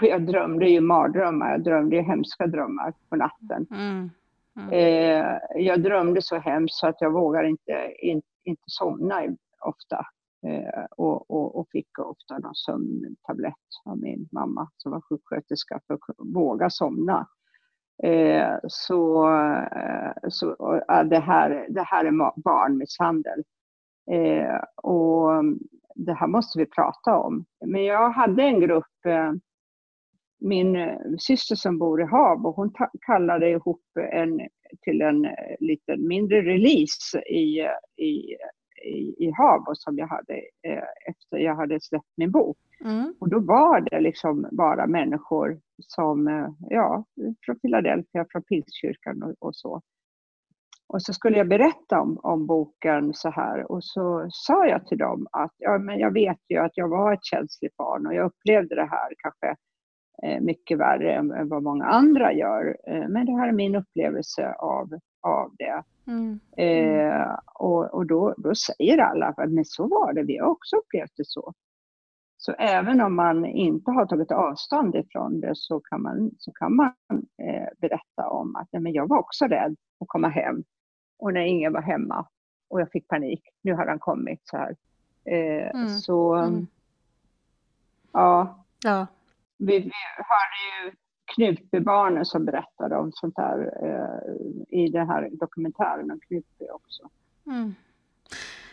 Jag drömde ju mardrömmar, jag drömde ju hemska drömmar på natten. Mm. Mm. Eh, jag drömde så hemskt så att jag vågar inte, in, inte somna ofta. Eh, och, och, och, fick ofta någon sömntablett av min mamma som var sjuksköterska för att våga somna. Eh, så eh, så äh, det, här, det här är barnmisshandel. Eh, och det här måste vi prata om. Men jag hade en grupp eh, min eh, syster som bor i Habo, hon kallade ihop en, till en eh, liten mindre release i, i, i, i Habo som jag hade eh, efter jag hade släppt min bok. Mm. Och då var det liksom bara människor som, ja, från Philadelphia, från Pingstkyrkan och, och så. Och så skulle jag berätta om, om boken så här och så sa jag till dem att ja, men jag vet ju att jag var ett känsligt barn och jag upplevde det här kanske Eh, mycket värre än vad många andra gör. Eh, men det här är min upplevelse av, av det. Mm. Eh, och och då, då säger alla att men så var det, vi har också upplevt det så. Så även om man inte har tagit avstånd ifrån det så kan man, så kan man eh, berätta om att men jag var också rädd att komma hem. Och när ingen var hemma och jag fick panik, nu har han kommit så här. Eh, mm. Så mm. ja. ja vi, vi hörde ju Knutbybarnen som berättade om sånt här eh, i den här dokumentären om Knutby också. Mm.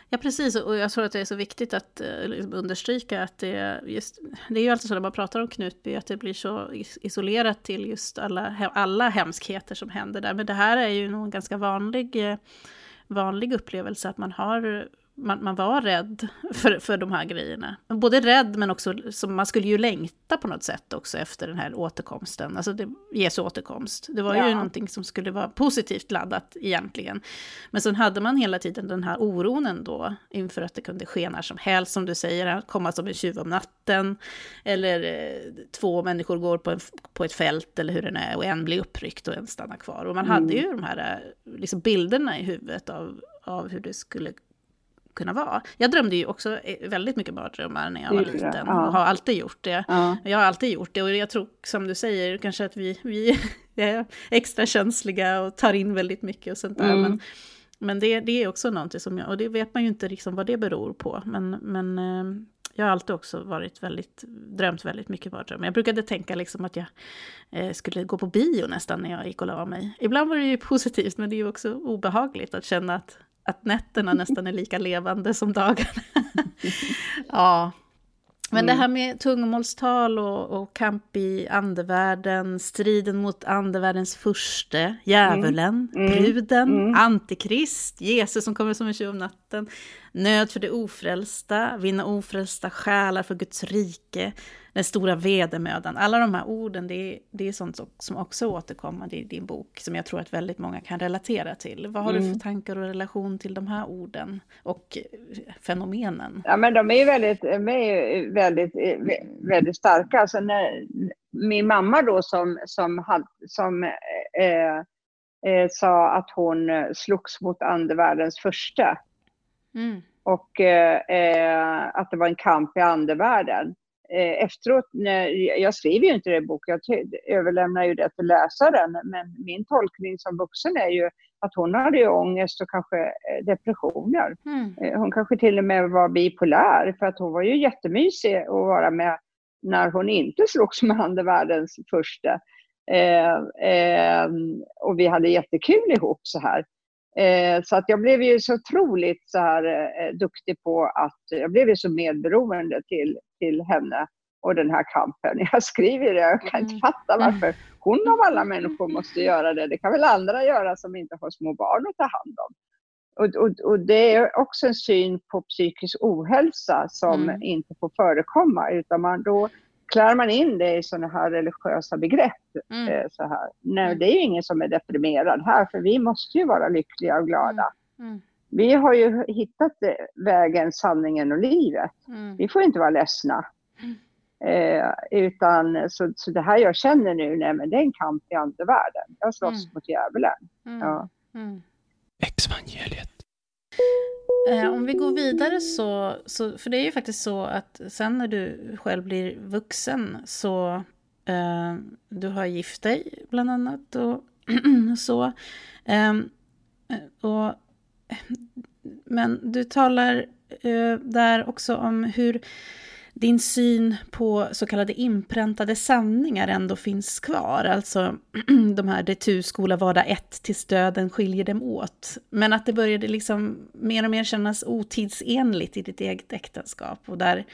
Ja precis, och jag tror att det är så viktigt att eh, liksom understryka att det just, det är ju alltid så när man pratar om Knutby, att det blir så isolerat till just alla, alla hemskheter som händer där. Men det här är ju nog en ganska vanlig, eh, vanlig upplevelse, att man har man, man var rädd för, för de här grejerna. Både rädd men också, så man skulle ju längta på något sätt också efter den här återkomsten, alltså det, Jesu återkomst. Det var ja. ju någonting som skulle vara positivt laddat egentligen. Men sen hade man hela tiden den här oron ändå inför att det kunde ske när som helst, som du säger, komma som en tjuv om natten, eller eh, två människor går på, en, på ett fält eller hur det är, och en blir uppryckt och en stannar kvar. Och man mm. hade ju de här eh, liksom, bilderna i huvudet av, av hur det skulle kunna vara. Jag drömde ju också eh, väldigt mycket mardrömmar när jag var liten ja. och har alltid gjort det. Ja. Jag har alltid gjort det och jag tror som du säger kanske att vi, vi är extra känsliga och tar in väldigt mycket och sånt där. Mm. Men, men det, det är också någonting som jag, och det vet man ju inte liksom vad det beror på. Men, men eh, jag har alltid också varit väldigt, drömt väldigt mycket mardrömmar. Jag brukade tänka liksom att jag eh, skulle gå på bio nästan när jag gick och la mig. Ibland var det ju positivt men det är ju också obehagligt att känna att att nätterna nästan är lika levande som dagarna. ja. Men mm. det här med tungomålstal och, och kamp i andevärlden, striden mot andevärldens furste, djävulen, mm. mm. bruden, mm. antikrist, Jesus som kommer som en tjuv om natten, nöd för det ofrälsta, vinna ofrälsta själar för Guds rike, den stora vedermödan. Alla de här orden, det är, det är sånt som också återkommer i din bok, som jag tror att väldigt många kan relatera till. Vad har mm. du för mm. tankar och relation till de här orden och fenomenen? Ja, men de är ju väldigt, de är väldigt, väldigt starka. Alltså när, min mamma då som, som, som eh, eh, sa att hon slogs mot andevärldens första. Mm. Och eh, eh, att det var en kamp i andevärlden. Eh, efteråt, när, jag skriver ju inte det i boken, jag överlämnar ju det till läsaren, men min tolkning som vuxen är ju att hon hade ju ångest och kanske eh, depressioner. Mm. Eh, hon kanske till och med var bipolär, för att hon var ju jättemysig att vara med när hon inte slogs med andevärldens första. Eh, eh, och vi hade jättekul ihop så här. Eh, så att jag blev ju så otroligt så här, eh, duktig på att, jag blev ju så medberoende till, till henne och den här kampen. Jag skriver det, jag kan inte mm. fatta varför hon av alla människor måste göra det. Det kan väl andra göra som inte har små barn att ta hand om. Och, och, och det är också en syn på psykisk ohälsa som mm. inte får förekomma, utan man då klär man in det i sådana här religiösa begrepp. Mm. Eh, så här. Nej, mm. det är ju ingen som är deprimerad här, för vi måste ju vara lyckliga och glada. Mm. mm. Vi har ju hittat vägen, sanningen och livet. Mm. Vi får inte vara ledsna. Mm. Eh, utan så, så det här jag känner nu, nej men det är en kamp i andevärlden. Jag slåss mot djävulen. Ja. Exvangeliet. Eh, om vi går vidare så, så, för det är ju faktiskt så att sen när du själv blir vuxen så, eh, du har gift dig bland annat och så. Ehm, eh, och, eh, men du talar eh, där också om hur din syn på så kallade inpräntade sanningar ändå finns kvar. Alltså de här det tu skola vara ett tills döden skiljer dem åt. Men att det började liksom mer och mer kännas otidsenligt i ditt eget äktenskap. Och där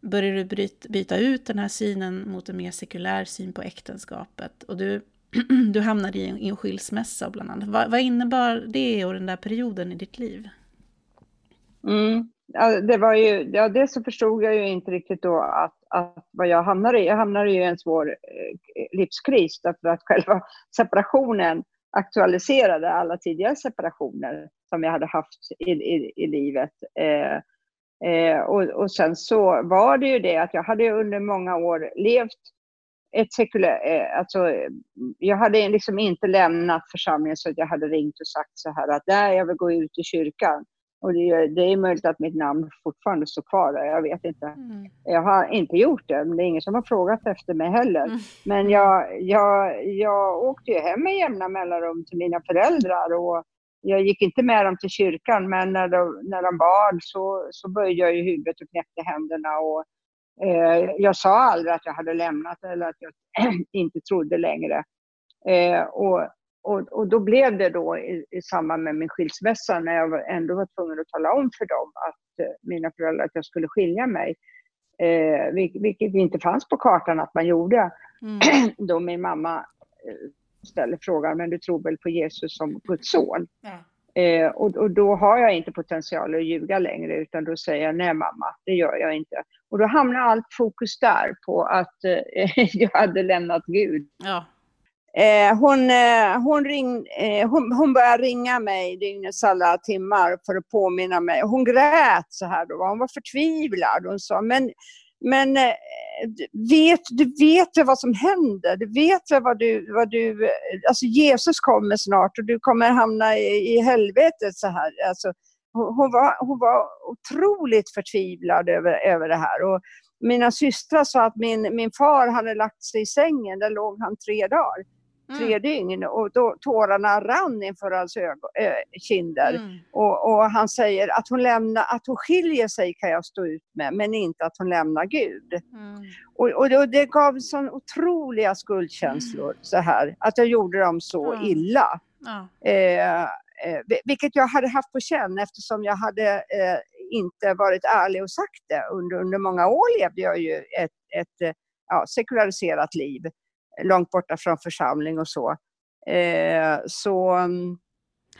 började du byta ut den här synen mot en mer sekulär syn på äktenskapet. Och du, du hamnade i en skilsmässa bland annat. Vad, vad innebar det och den där perioden i ditt liv? Mm ja, det var ju, ja, dels så förstod jag ju inte riktigt då att, att vad jag hamnade i. Jag hamnade i en svår eh, livskris därför att själva separationen aktualiserade alla tidigare separationer som jag hade haft i, i, i livet. Eh, eh, och, och sen så var det ju det att jag hade under många år levt ett sekulärt, eh, alltså jag hade liksom inte lämnat församlingen så att jag hade ringt och sagt så här att nej, jag vill gå ut i kyrkan. Och det är, det är möjligt att mitt namn fortfarande står kvar där, jag vet inte. Mm. Jag har inte gjort det, men det är ingen som har frågat efter mig heller. Mm. Men jag, jag, jag åkte ju hem med jämna mellanrum till mina föräldrar och jag gick inte med dem till kyrkan, men när de, när de bad så, så böjde jag ju huvudet och knäppte händerna. Och, eh, jag sa aldrig att jag hade lämnat eller att jag inte trodde längre. Eh, och och, och då blev det då i, i samband med min skilsmässa när jag ändå var tvungen att tala om för dem att eh, mina föräldrar att jag skulle skilja mig. Eh, vilket inte fanns på kartan att man gjorde. Mm. då min mamma eh, ställer frågan, men du tror väl på Jesus som Guds son? Ja. Eh, och, och, då har jag inte potential att ljuga längre utan då säger jag nej mamma, det gör jag inte. Och då hamnar allt fokus där på att eh, jag hade lämnat Gud. Ja. Eh, hon, eh, hon, ring, eh, hon, hon började ringa mig dygnets alla timmar för att påminna mig. Hon grät så här då, hon var förtvivlad. Hon sa, men, men eh, vet, du vet väl vad som händer? Du vet väl vad du, vad du... Eh, alltså Jesus kommer snart och du kommer hamna i, i helvetet så här. Alltså, hon, var, hon var otroligt förtvivlad över, över det här. Och mina systrar sa att min, min far hade lagt sig i sängen, där låg han tre dagar tre mm. dygn och då, tårarna rann inför hans ögon, äh, kinder. Mm. Och, och, han säger att hon, lämnar, att hon skiljer sig kan jag stå ut med, men inte att hon lämnar Gud. Mm. Och, och, och, det gav sån otroliga skuldkänslor mm. så här, att jag gjorde dem så illa. Eh, eh, vilket jag hade haft på känn eftersom jag hade eh, inte varit ärlig och sagt det. Under, under många år levde jag ju ett, ett ja, sekulariserat liv långt borta från församling och så. Eh, så, mm,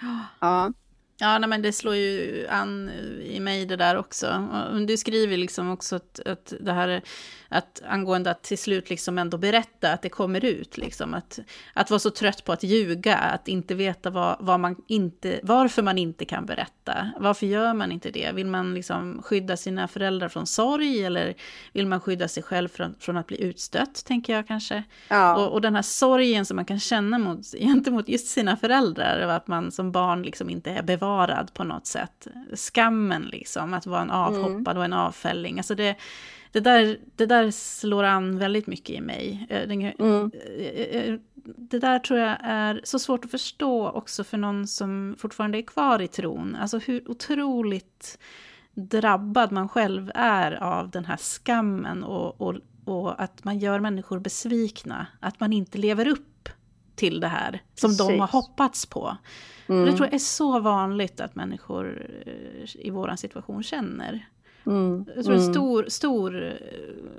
ja. Ja, nej, men det slår ju an i mig det där också. Du skriver liksom också att, att det här att angående att till slut liksom ändå berätta att det kommer ut, liksom att, att vara så trött på att ljuga, att inte veta vad, vad man inte, varför man inte kan berätta. Varför gör man inte det? Vill man liksom skydda sina föräldrar från sorg eller vill man skydda sig själv från, från att bli utstött, tänker jag kanske. Ja. Och, och den här sorgen som man kan känna mot, gentemot just sina föräldrar, att man som barn liksom inte är bevarad på något sätt. Skammen liksom, att vara en avhoppad mm. och en avfälling. Alltså det, det där, det där slår an väldigt mycket i mig. Eh, mm. Eh, eh, det där tror jag är så svårt att förstå också för någon som fortfarande är kvar i tron. Alltså hur otroligt drabbad man själv är av den här skammen och, och, och att man gör människor besvikna. Att man inte lever upp till det här som Precis. de har hoppats på. Mm. Det tror jag är så vanligt att människor i vår situation känner. Mm. Jag tror det är en mm. stor, stor eh,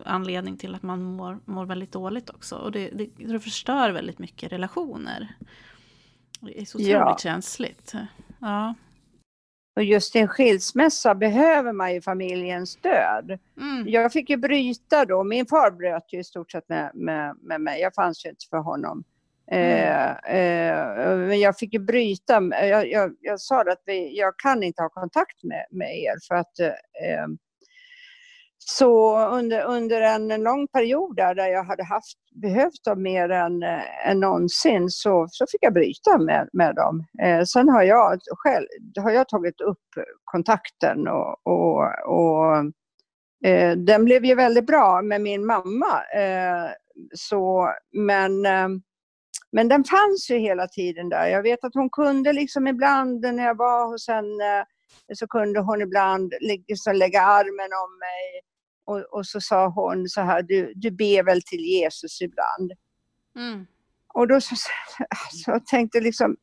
anledning till att man mår, mår väldigt dåligt också. Och det, det, det förstör väldigt mycket relationer. Det är så otroligt ja. känsligt. Ja. Och just i en skilsmässa behöver man ju familjens stöd. Mm. Jag fick ju bryta då, min far bröt ju i stort sett med, med, med mig, jag fanns ju inte för honom. Mm. Eh, eh, men jag fick ju bryta, jag, jag, jag sa att vi, jag kan inte ha kontakt med, med er för att eh, så under, under en, en lång period där, där jag hade haft, behövt dem mer än, eh, än någonsin så, så fick jag bryta med, med dem. Eh, sen har jag själv har jag tagit upp kontakten och, och, och eh, den blev ju väldigt bra med min mamma. Eh, så, men eh, men den fanns ju hela tiden där. Jag vet att hon kunde liksom ibland när jag var hos henne så kunde hon ibland liksom lägga armen om mig och, och, så sa hon så här, du, du ber väl till Jesus ibland? Mm. Och då så, så jag tänkte liksom,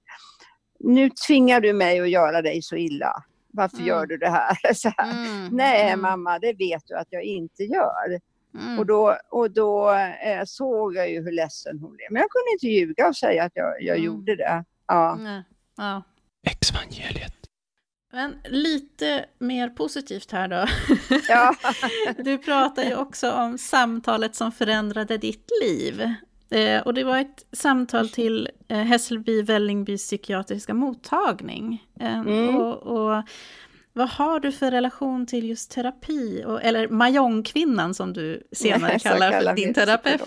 nu tvingar du mig att göra dig så illa. Varför mm. gör du det här? här. Mm. Nej mm. mamma, det vet du att jag inte gör. Mm. Och då, och då eh, såg jag ju hur ledsen hon blev. Men jag kunde inte ljuga och säga att jag, jag mm. gjorde det. Ja. ja. Exvangeliet. Men lite mer positivt här då. Ja. Du pratar ju också om samtalet som förändrade ditt liv. Eh, och det var ett samtal till eh, Hässelby Vällingby psykiatriska mottagning. Eh, mm. och, och vad har du för relation till just terapi? Och, eller Mahjong-kvinnan som du senare kallar för din terapeut.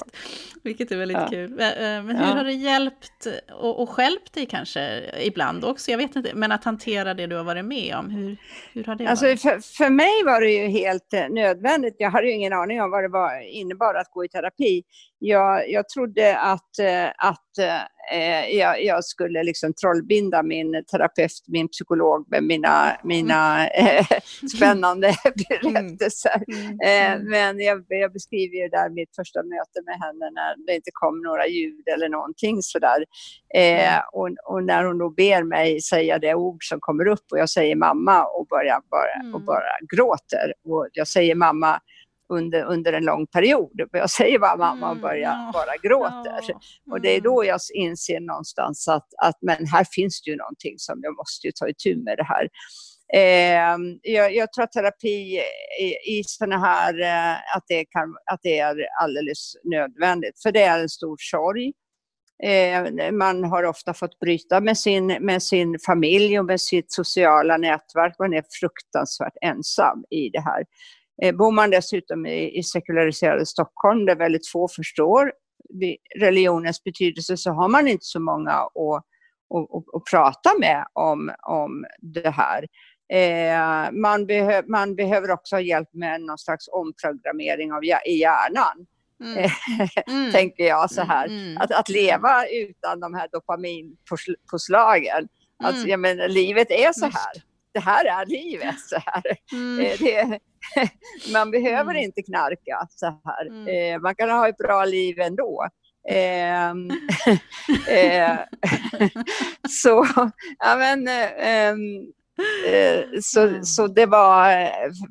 Vilket är väldigt ja. kul. Men hur ja. har det hjälpt och, och hjälpt dig kanske ibland också? Jag vet inte, men att hantera det du har varit med om, hur, hur har det alltså, varit? För, för mig var det ju helt eh, nödvändigt. Jag hade ju ingen aning om vad det var, innebar att gå i terapi. Jag, jag trodde att, att eh, jag, jag, skulle liksom trollbinda min terapeut, min psykolog med mina, mina eh, spännande berättelser. Mm. Eh, mm. men jag, jag, beskriver ju där mitt första möte med henne när det inte kom några ljud eller någonting sådär. Eh, och, och, när hon då ber mig säga det ord som kommer upp och jag säger mamma och bara, bara, och bara gråter. Och jag säger mamma under, under en lång period. Jag säger bara att man börjar Mm, ja, bara gråter. Och det är Mm. då jag inser någonstans att, att men här finns det ju någonting som jag måste ta itu med det här. Eh, jag, jag tror att terapi i, i sådana här, eh, att, det kan, att det är alldeles nödvändigt. För det är en stor sorg. Eh, man har ofta fått bryta med sin, med sin familj och med sitt sociala nätverk. Man är fruktansvärt ensam i det här. Eh, bor man dessutom i, i sekulariserade Stockholm där väldigt få förstår religionens betydelse så har man inte så många att, att, att, prata med om, om det här. Eh, man, behö, man behöver också ha hjälp med någon slags omprogrammering av, i hjärnan, Mm. Mm. tänker jag så här. Mm, mm. Att, att leva utan de här dopaminpåslagen. Alltså, Mm. jag menar, livet är så här. Det här är livet så här. Mm. Eh, Det, man behöver Mm. inte knarka så här. Mm. Eh, Man kan ha ett bra liv ändå. Ehm, eh, så, ja men, eh, ehm, eh, så, Mm. så det var, eh,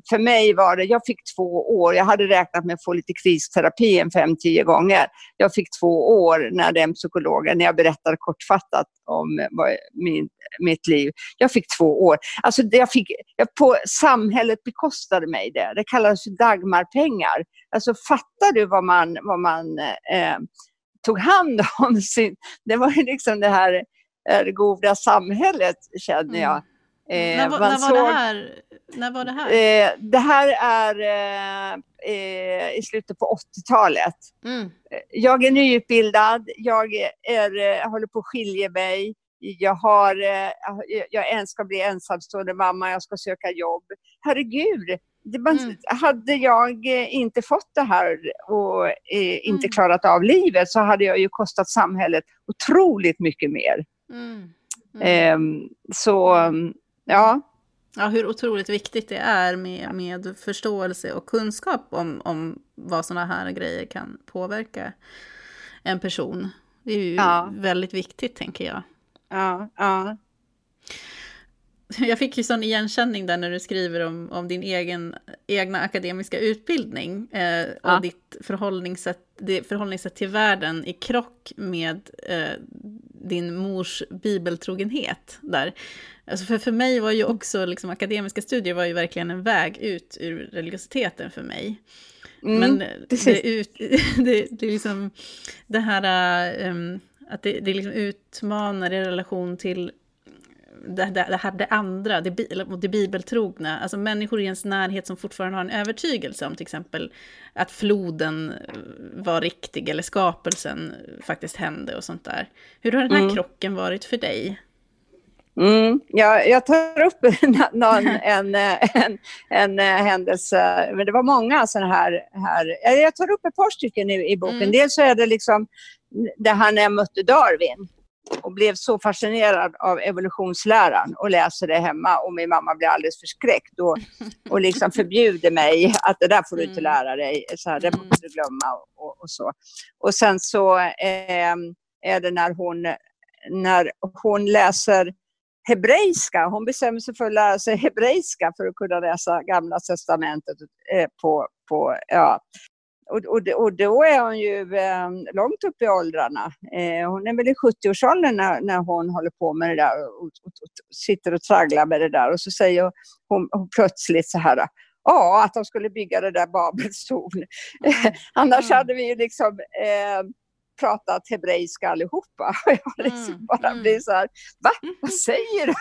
för mig var det, jag fick två år, jag hade räknat med att få lite kristerapi en fem, tio gånger. Jag fick två år när den psykologen, när jag berättade kortfattat om eh, min, mitt liv, jag fick två år. Alltså jag fick, jag på, samhället bekostade mig det. Det kallades Dagmarpengar. Alltså fattar du vad man, vad man eh, tog hand om? Sin, det var ju liksom det här eh, goda samhället känner jag. Eh, när, var, när, var det här? när var det här? Eh, det här är eh, eh, i slutet på 80-talet. Mm. Jag är nyutbildad, jag är, eh, håller på att skilja mig. Jag, har, eh, jag ska bli ensamstående mamma, jag ska söka jobb. Herregud, man, Mm. hade jag eh, inte fått det här och eh, inte Mm. klarat av livet så hade jag ju kostat samhället otroligt mycket mer. Mm. Mm. Ehm, så, ja. Ja, hur otroligt viktigt det är med, med förståelse och kunskap om, om vad sådana här grejer kan påverka en person. Det är ju Ja. väldigt viktigt, tänker jag. Ja, ja. Jag fick ju sån igenkänning där när du skriver om, om din egen, egna akademiska utbildning eh, och Ja. ditt förhållningssätt, förhållningssätt till världen i krock med eh, din mors bibeltrogenhet där. Alltså för, för mig var ju också liksom, akademiska studier var ju verkligen en väg ut ur religiositeten för mig. Mm, Men precis. det, ut, det, det är liksom det här um, att det, det liksom utmanar i relation till det, det, det här det andra, det, det bibeltrogna, alltså människor i ens närhet som fortfarande har en övertygelse om till exempel att floden eh, var riktig eller skapelsen faktiskt hände och sånt där. Hur har den här Mm. krocken varit för dig? Mm, jag, jag tar upp någon, en, eh, en, en, eh, händelse, men det var många sådana här, här. eh, Jag tar upp ett par stycken i, i boken. Mm. Dels så är det liksom det här när jag mötte Darwin och blev så fascinerad av evolutionsläran och läser det hemma och min mamma blir alldeles förskräckt och, och liksom förbjuder mig att det där får du inte Mm. lära dig, så här, det Mm. måste du glömma och, och så. Och sen så eh, är det när hon, när hon läser hebreiska. Hon bestämmer sig för att lära sig hebreiska för att kunna läsa Gamla testamentet eh, på, på ja. Och, och, och då är hon ju eh, långt upp i åldrarna. Eh, hon är väl i 70-årsåldern när, när hon håller på med det där och, och, och, sitter och tragglar med det där. Och så säger hon, hon plötsligt så här, ja, att de skulle bygga det där Babels torn. Annars Mm. hade vi ju liksom eh, pratat hebreiska allihopa. Och jag liksom Mm, bara mm. blir så här, va? Vad säger du?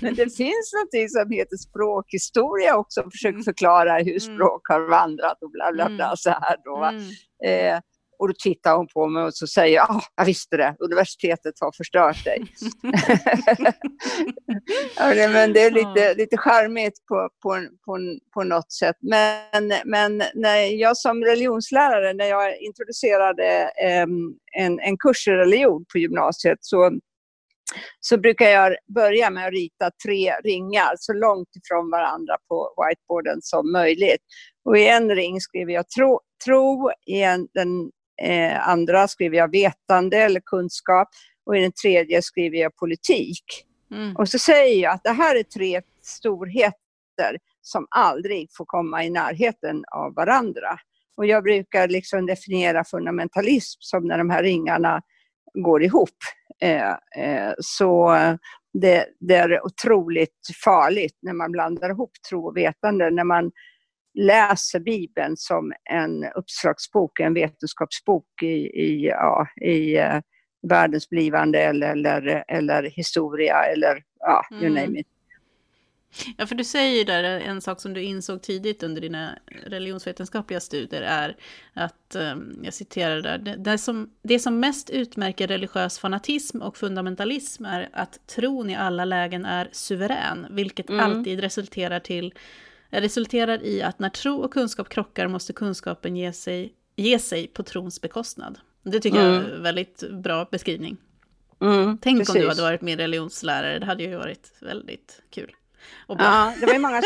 Men det finns något som heter språkhistoria också, försöker förklara hur Mm. språk har vandrat och bla bla bla Mm. så här då. Mm. Eh, och då tittar hon på mig och så säger jag, ah, jag visste det, universitetet har förstört dig. ja, men det är lite, lite charmigt på, på, på, på något sätt. Men, men när jag som religionslärare, när jag introducerade em, en, en kurs i religion på gymnasiet så, så brukar jag börja med att rita tre ringar så långt ifrån varandra på whiteboarden som möjligt. Och i en ring skriver jag tro, tro i en, den eh, andra skriver jag vetande eller kunskap och i den tredje skriver jag politik. Mm. Och så säger jag att det här är tre storheter som aldrig får komma i närheten av varandra. Och jag brukar liksom definiera fundamentalism som när de här ringarna går ihop. Eh, eh, så det, det, är otroligt farligt när man blandar ihop tro och vetande. När man läser Bibeln som en uppslagsbok, en vetenskapsbok i, i, ja, i uh, världens blivande eller, eller, eller historia eller ja, you mm. name it. Ja, för du säger där en sak som du insåg tidigt under dina religionsvetenskapliga studier är att, ehm, jag citerar där, det som, det som mest utmärker religiös fanatism och fundamentalism är att tron i alla lägen är suverän, vilket mm. alltid resulterar, till, resulterar i att när tro och kunskap krockar måste kunskapen ge sig, ge sig på trons bekostnad. Det tycker mm. jag är en väldigt bra beskrivning. Mm, Tänk precis. om du hade varit min religionslärare, det hade ju varit väldigt kul. Ja, det var många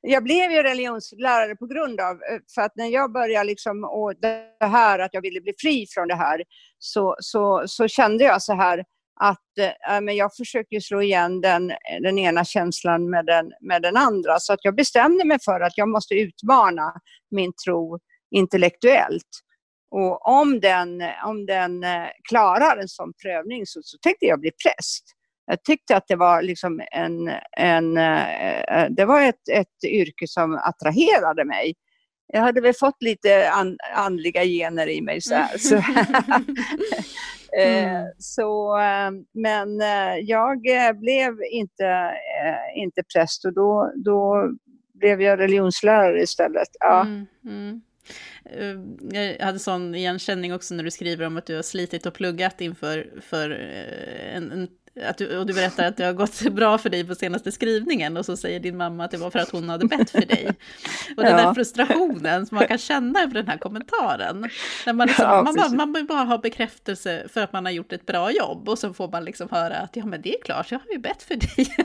jag blev ju religionslärare på grund av, eh, för att när jag började liksom, och det här att jag ville bli fri från det här, så, så, så kände jag så här att äh, men jag försöker slå igen den, den ena känslan med den, med den andra. Så att jag bestämde mig för att jag måste utmana min tro intellektuellt. Och om den, om den eh, klarar en sån prövning så, så tänkte jag bli präst. Jag tyckte att det var, liksom en, en, eh, det var ett, ett yrke som attraherade mig. Jag hade väl fått lite an, andliga gener i mig. Så, så. Eh, mm. så men jag blev inte, inte präst och då, då blev jag religionslärare istället. Ja. Mm, mm. Eh, jag hade sån igenkänning också när du skriver om att du har slitit och pluggat inför för eh, en, en att du, och du berättar att det har gått bra för dig på senaste skrivningen och så säger din mamma att det var för att hon hade bett för dig. Och den ja. där frustrationen som man kan känna över den här kommentaren. När man, liksom, ja, man, bara, man bara ha bekräftelse för att man har gjort ett bra jobb och så får man liksom höra att ja men det är klart, jag har ju bett för dig.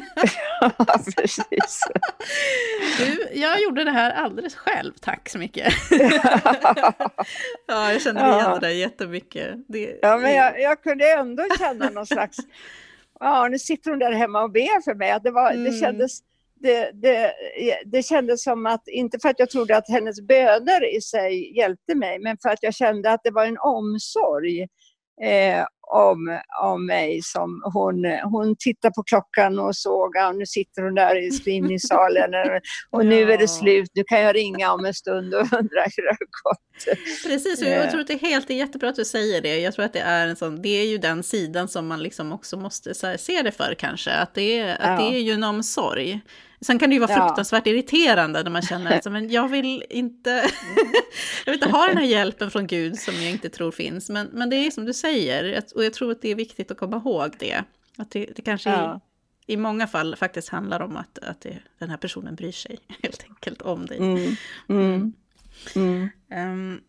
Ja, precis. Du, jag gjorde det här alldeles själv, tack så mycket. Ja, jag känner igen det där jättemycket. Det, ja, men jag, jag kunde ändå känna någon slags ja, nu sitter hon där hemma och ber för mig. Det, var, mm. det, kändes, det, det, det kändes som att, inte för att jag trodde att hennes böner i sig hjälpte mig, men för att jag kände att det var en omsorg eh, om, om mig. Som hon, hon tittade på klockan och såg att nu sitter hon där i skrivningssalen och nu är det slut, nu kan jag ringa om en stund och undra hur det har gått. Precis, och jag tror att det är helt det är jättebra att du säger det. Jag tror att det är en sån, det är ju den sidan som man liksom också måste se det för kanske, att det är, att det är ju en omsorg. Sen kan det ju vara fruktansvärt ja. irriterande när man känner att men jag vill inte, jag vill inte ha den här hjälpen från Gud som jag inte tror finns. Men, men det är som du säger, och jag tror att det är viktigt att komma ihåg det. Att det, det kanske ja. i, i många fall faktiskt handlar om att, att det, den här personen bryr sig helt enkelt om dig. Mm. Mm. Mm. Um,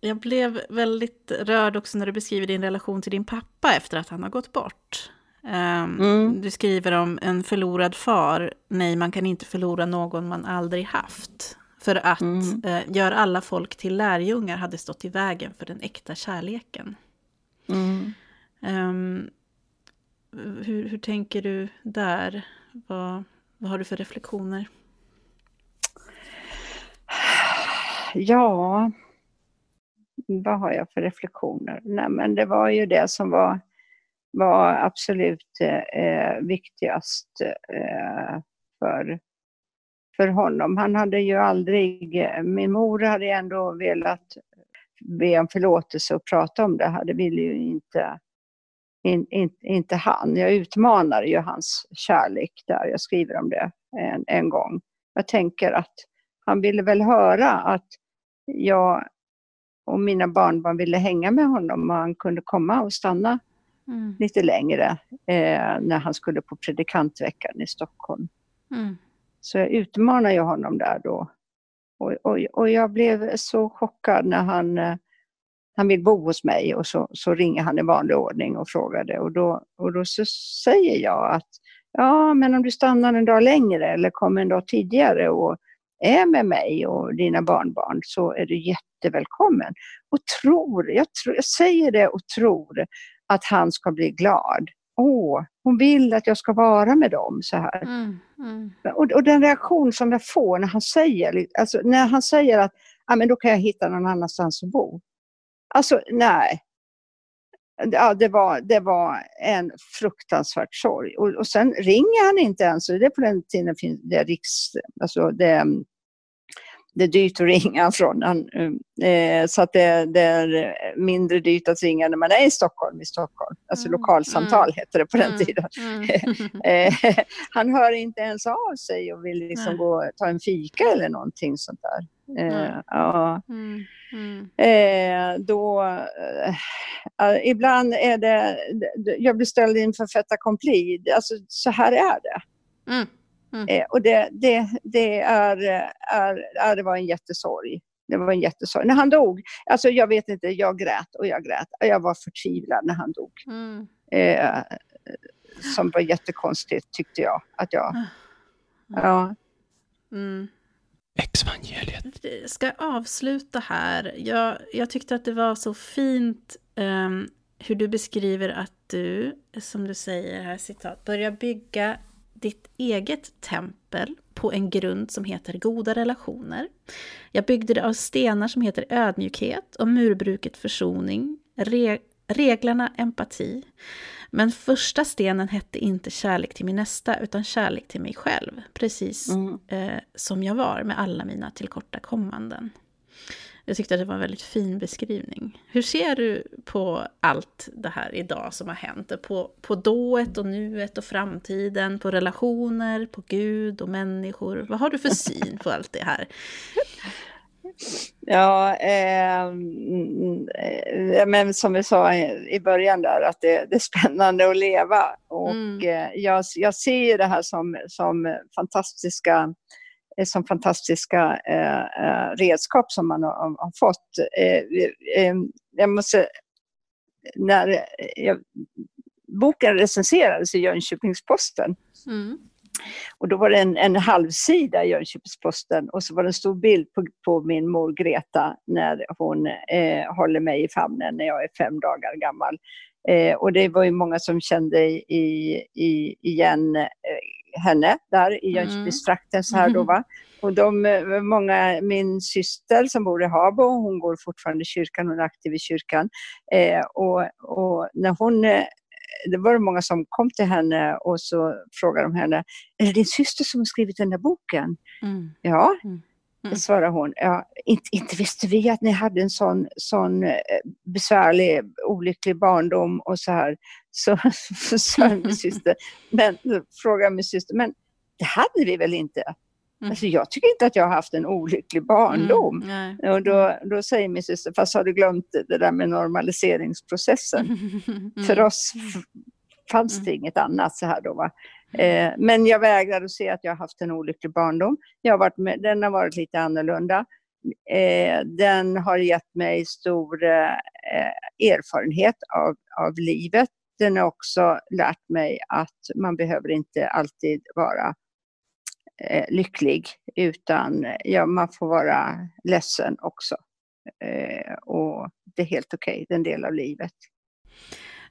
jag blev väldigt rörd också när du beskriver din relation till din pappa efter att han har gått bort. Um, mm. Du skriver om en förlorad far. Nej, man kan inte förlora någon man aldrig haft. För att mm. uh, gör alla folk till lärjungar hade stått i vägen för den äkta kärleken. Mm. Um, hur, hur tänker du där? Vad, vad har du för reflektioner? Ja, vad har jag för reflektioner? Nej, men det var ju det som var var absolut eh, eh, viktigast eh, för, för honom. Han hade ju aldrig, eh, min mor hade ändå velat be om förlåtelse och prata om det. Det ville ju inte, in, in, inte han. Jag utmanar ju hans kärlek där, jag skriver om det en, en gång. Jag tänker att han ville väl höra att jag och mina barnbarn ville hänga med honom och han kunde komma och stanna mm. lite längre eh, när han skulle på predikantveckan i Stockholm. Mm. Så jag utmanade ju honom där då. Och, och, och jag blev så chockad när han, eh, han vill bo hos mig och så, så ringer han i vanlig ordning och frågade. Och då, och då så säger jag att ja, men om du stannar en dag längre eller kommer en dag tidigare och är med mig och dina barnbarn så är du jättevälkommen. Och tror, jag, tror, jag säger det och tror att han ska bli glad åh, hon vill att jag ska vara med dem så här. Mm, mm. Och, och den reaktion som jag får när han säger, alltså när han säger att ah, men då kan jag hitta någon annanstans att bo. Alltså nej. Ja, det, var, det var en fruktansvärt sorg. Och, och sen ringer han inte ens, det är på den tiden det riks, alltså det, det är dyrt att ringa från. Eh, så att det, det, är mindre dyrt att ringa när man är i Stockholm. i Stockholm. Alltså mm. lokalsamtal mm. hette det på den mm. tiden. Mm. eh, han hör inte ens av sig och vill liksom gå och ta en fika eller någonting sånt där. Eh, ja. Mm. Mm. Då, ibland är det, jag blir ställd inför fait accompli. Alltså, så här är det. Mm. Eh, och det, det, det, är, är, är, det var en jättesorg. Det var en jättesorg. När han dog, alltså jag vet inte, jag grät och jag grät. Jag var förtvivlad när han dog. Mm. Eh, som var jättekonstigt tyckte jag. Att jag mm. ja. Mm. Exvangeliet. Jag ska avsluta här. Jag, jag tyckte att det var så fint um, hur du beskriver att du, som du säger här, citat, börjar bygga ditt eget tempel på en grund som heter goda relationer. Jag byggde det av stenar som heter ödmjukhet och murbruket försoning, re reglarna empati. Men första stenen hette inte kärlek till min nästa, utan kärlek till mig själv. Precis mm. eh, som jag var med alla mina tillkortakommanden. Jag tyckte att det var en väldigt fin beskrivning. Hur ser du på allt det här idag som har hänt? På, på dået och nuet och framtiden, på relationer, på Gud och människor. Vad har du för syn på allt det här? Ja, eh, men som vi sa i början där, att det, det är spännande att leva. Och mm. eh, jag, jag ser det här som, som fantastiska som fantastiska eh, eh, redskap som man har, fått. Eh, eh, jag måste, när jag, boken recenserades i Jönköpings-Posten mm. Och då var det en, en halvsida i Jönköpings-Posten och så var det en stor bild på, på min mor Greta när hon eh, håller mig i famnen när jag är fem dagar gammal. Eh, och det var ju många som kände i, i, igen eh, henne där i mm. Jönköpingstrakten så här då va. Och de, eh, många, min syster som bor i Habo, hon går fortfarande i kyrkan, hon är aktiv i kyrkan. Eh, och, och när hon eh, det var många som kom till henne och så frågade de henne, är det din syster som har skrivit den där boken? Mm. Ja, mm. Mm. svarade hon. Ja, inte, inte visste vi att ni hade en sån, sån besvärlig, olycklig barndom och så här. Så sa min syster, men frågade min syster, men det hade vi väl inte? Mm. Alltså jag tycker inte att jag har haft en olycklig barndom. Mm, och då, då säger min syster, fast har du glömt det där med normaliseringsprocessen? Mm. För oss fanns det mm. inget annat så här då. Va? Eh, men jag vägrar att se att jag har haft en olycklig barndom. Jag har varit med, den har varit lite annorlunda. Eh, den har gett mig stor eh, eh erfarenhet av, av livet. Den har också lärt mig att man behöver inte alltid vara eh, lycklig, utan eh, ja, man får vara ledsen också. Eh, och det är helt okej, okay, det är en del av livet.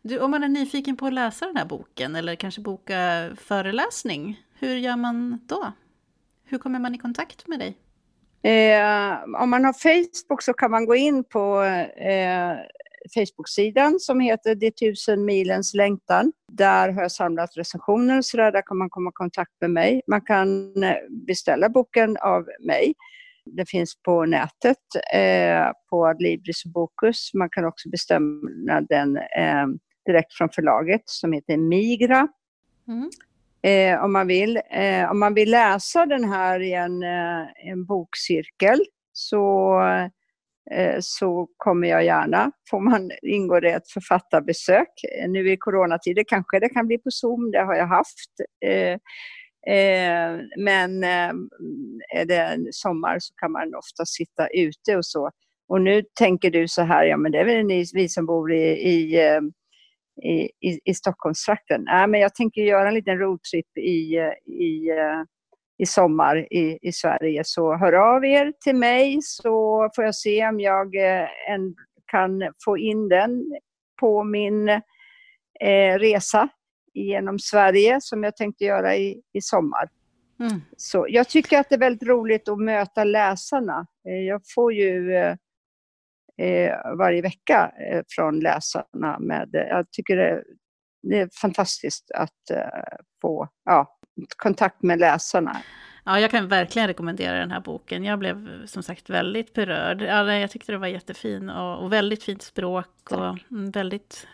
Du, om man är nyfiken på att läsa den här boken eller kanske boka föreläsning, hur gör man då? Hur kommer man i kontakt med dig? Eh, om man har Facebook så kan man gå in på eh, Facebook-sidan som heter De tusen milens längtan. Där har jag samlat recensioner så där, där kan man komma i kontakt med mig. Man kan eh, beställa boken av mig. Den finns på nätet eh, på Adlibris och Bokus. Man kan också bestämma den eh, direkt från förlaget som heter Migra. Mm. Eh, om man vill. Eh, om man vill läsa den här i en, eh, en bokcirkel så Eh, så kommer jag gärna. Får man, ingår det ett författarbesök. Eh, nu i coronatider kanske det kan bli på Zoom, det har jag haft. Eh, men är det sommar så kan man ofta sitta ute och så. Och nu tänker du så här, ja men det är väl ni, vi som bor i, i, i, i Stockholmstrakten. Nej, men jag tänker göra en liten roadtrip i, i i sommar i, i Sverige. Så hör av er till mig så får jag se om jag eh, en, kan få in den på min eh, resa genom Sverige som jag tänkte göra i, i sommar. Mm. Så jag tycker att det är väldigt roligt att möta läsarna. Eh, jag får ju eh, eh, varje vecka eh, från läsarna. Med, jag tycker det, det är fantastiskt att eh, få ja, kontakt med läsarna. Ja, jag kan verkligen rekommendera den här boken. Jag blev som sagt väldigt berörd. Ja, jag tyckte det var jättefin och, och väldigt fint språk Tack. och väldigt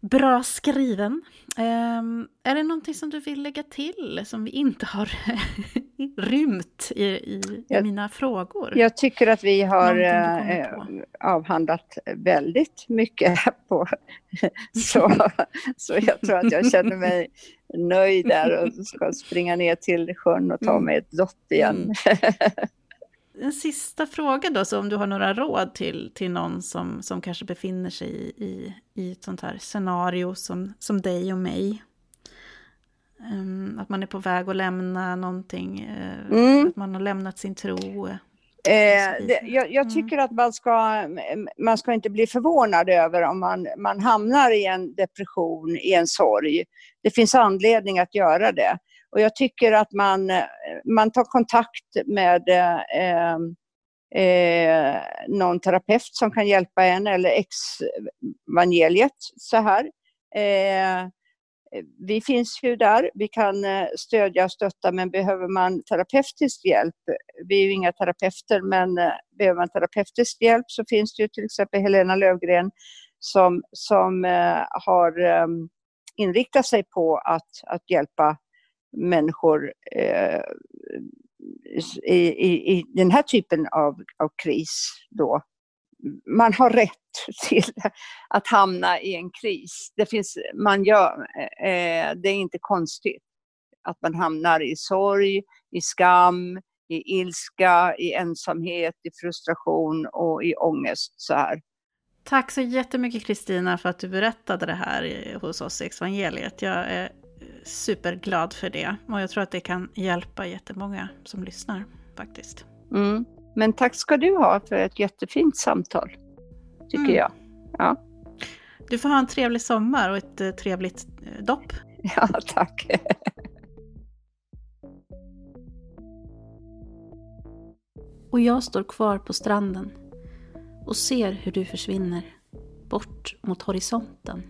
Bra skriven. Um, är det någonting som du vill lägga till som vi inte har rymt i, i, jag, mina frågor? Jag tycker att vi har äh, avhandlat väldigt mycket på så, så jag tror att jag känner mig nöjd där och ska springa ner till sjön och ta mm. mig ett dopp igen. Mm. en sista fråga då, så om du har några råd till, till någon som, som kanske befinner sig i, i, i ett sånt här scenario som, som dig och mig. Um, att man är på väg att lämna någonting, uh, mm. att man har lämnat sin tro. Eh, det, jag, jag, mm. tycker mm. att man ska, man ska inte bli förvånad över om man, man hamnar i en depression, i en sorg. Det finns anledning att göra det. Och jag tycker att man, eh, man tar kontakt med eh, eh, eh, någon terapeut som kan hjälpa en eller ex-evangeliet så här. Eh, vi finns ju där, vi kan eh, stödja och stötta, men behöver man terapeutisk hjälp, vi är ju inga terapeuter, men eh, behöver man terapeutisk hjälp så finns det ju till exempel Helena Lövgren som, som eh, har inriktat sig på att, att hjälpa människor eh, i, i, i den här typen av, av kris då. Man har rätt till att hamna i en kris. Det, finns, man gör, eh, eh, det är inte konstigt att man hamnar i sorg, i skam, i ilska, i ensamhet, i frustration och i ångest. Så här. Tack så jättemycket Kristina för att du berättade det här hos oss i Evangeliet. Jag är superglad för det. Och jag tror att det kan hjälpa jättemånga som lyssnar faktiskt. Mm. Men tack ska du ha för ett jättefint samtal, tycker mm. jag. Ja. Du får ha en trevlig sommar och ett eh, trevligt eh, dopp. Ja, tack. och jag står kvar på stranden och ser hur du försvinner bort mot horisonten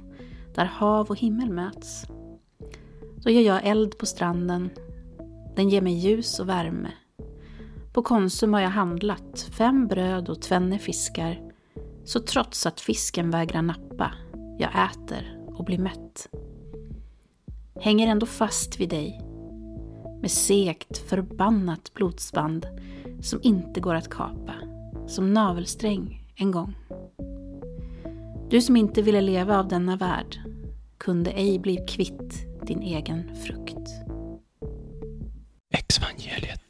där hav och himmel möts. Då gör jag eld på stranden. Den ger mig ljus och värme. På Konsum har jag handlat fem bröd och tvenne fiskar. Så trots att fisken vägrar nappa, jag äter och blir mätt. Hänger ändå fast vid dig. Med segt, förbannat blodsband som inte går att kapa. Som navelsträng en gång. Du som inte ville leva av denna värld kunde ej bli kvitt din egen frukt. Exvangeliet.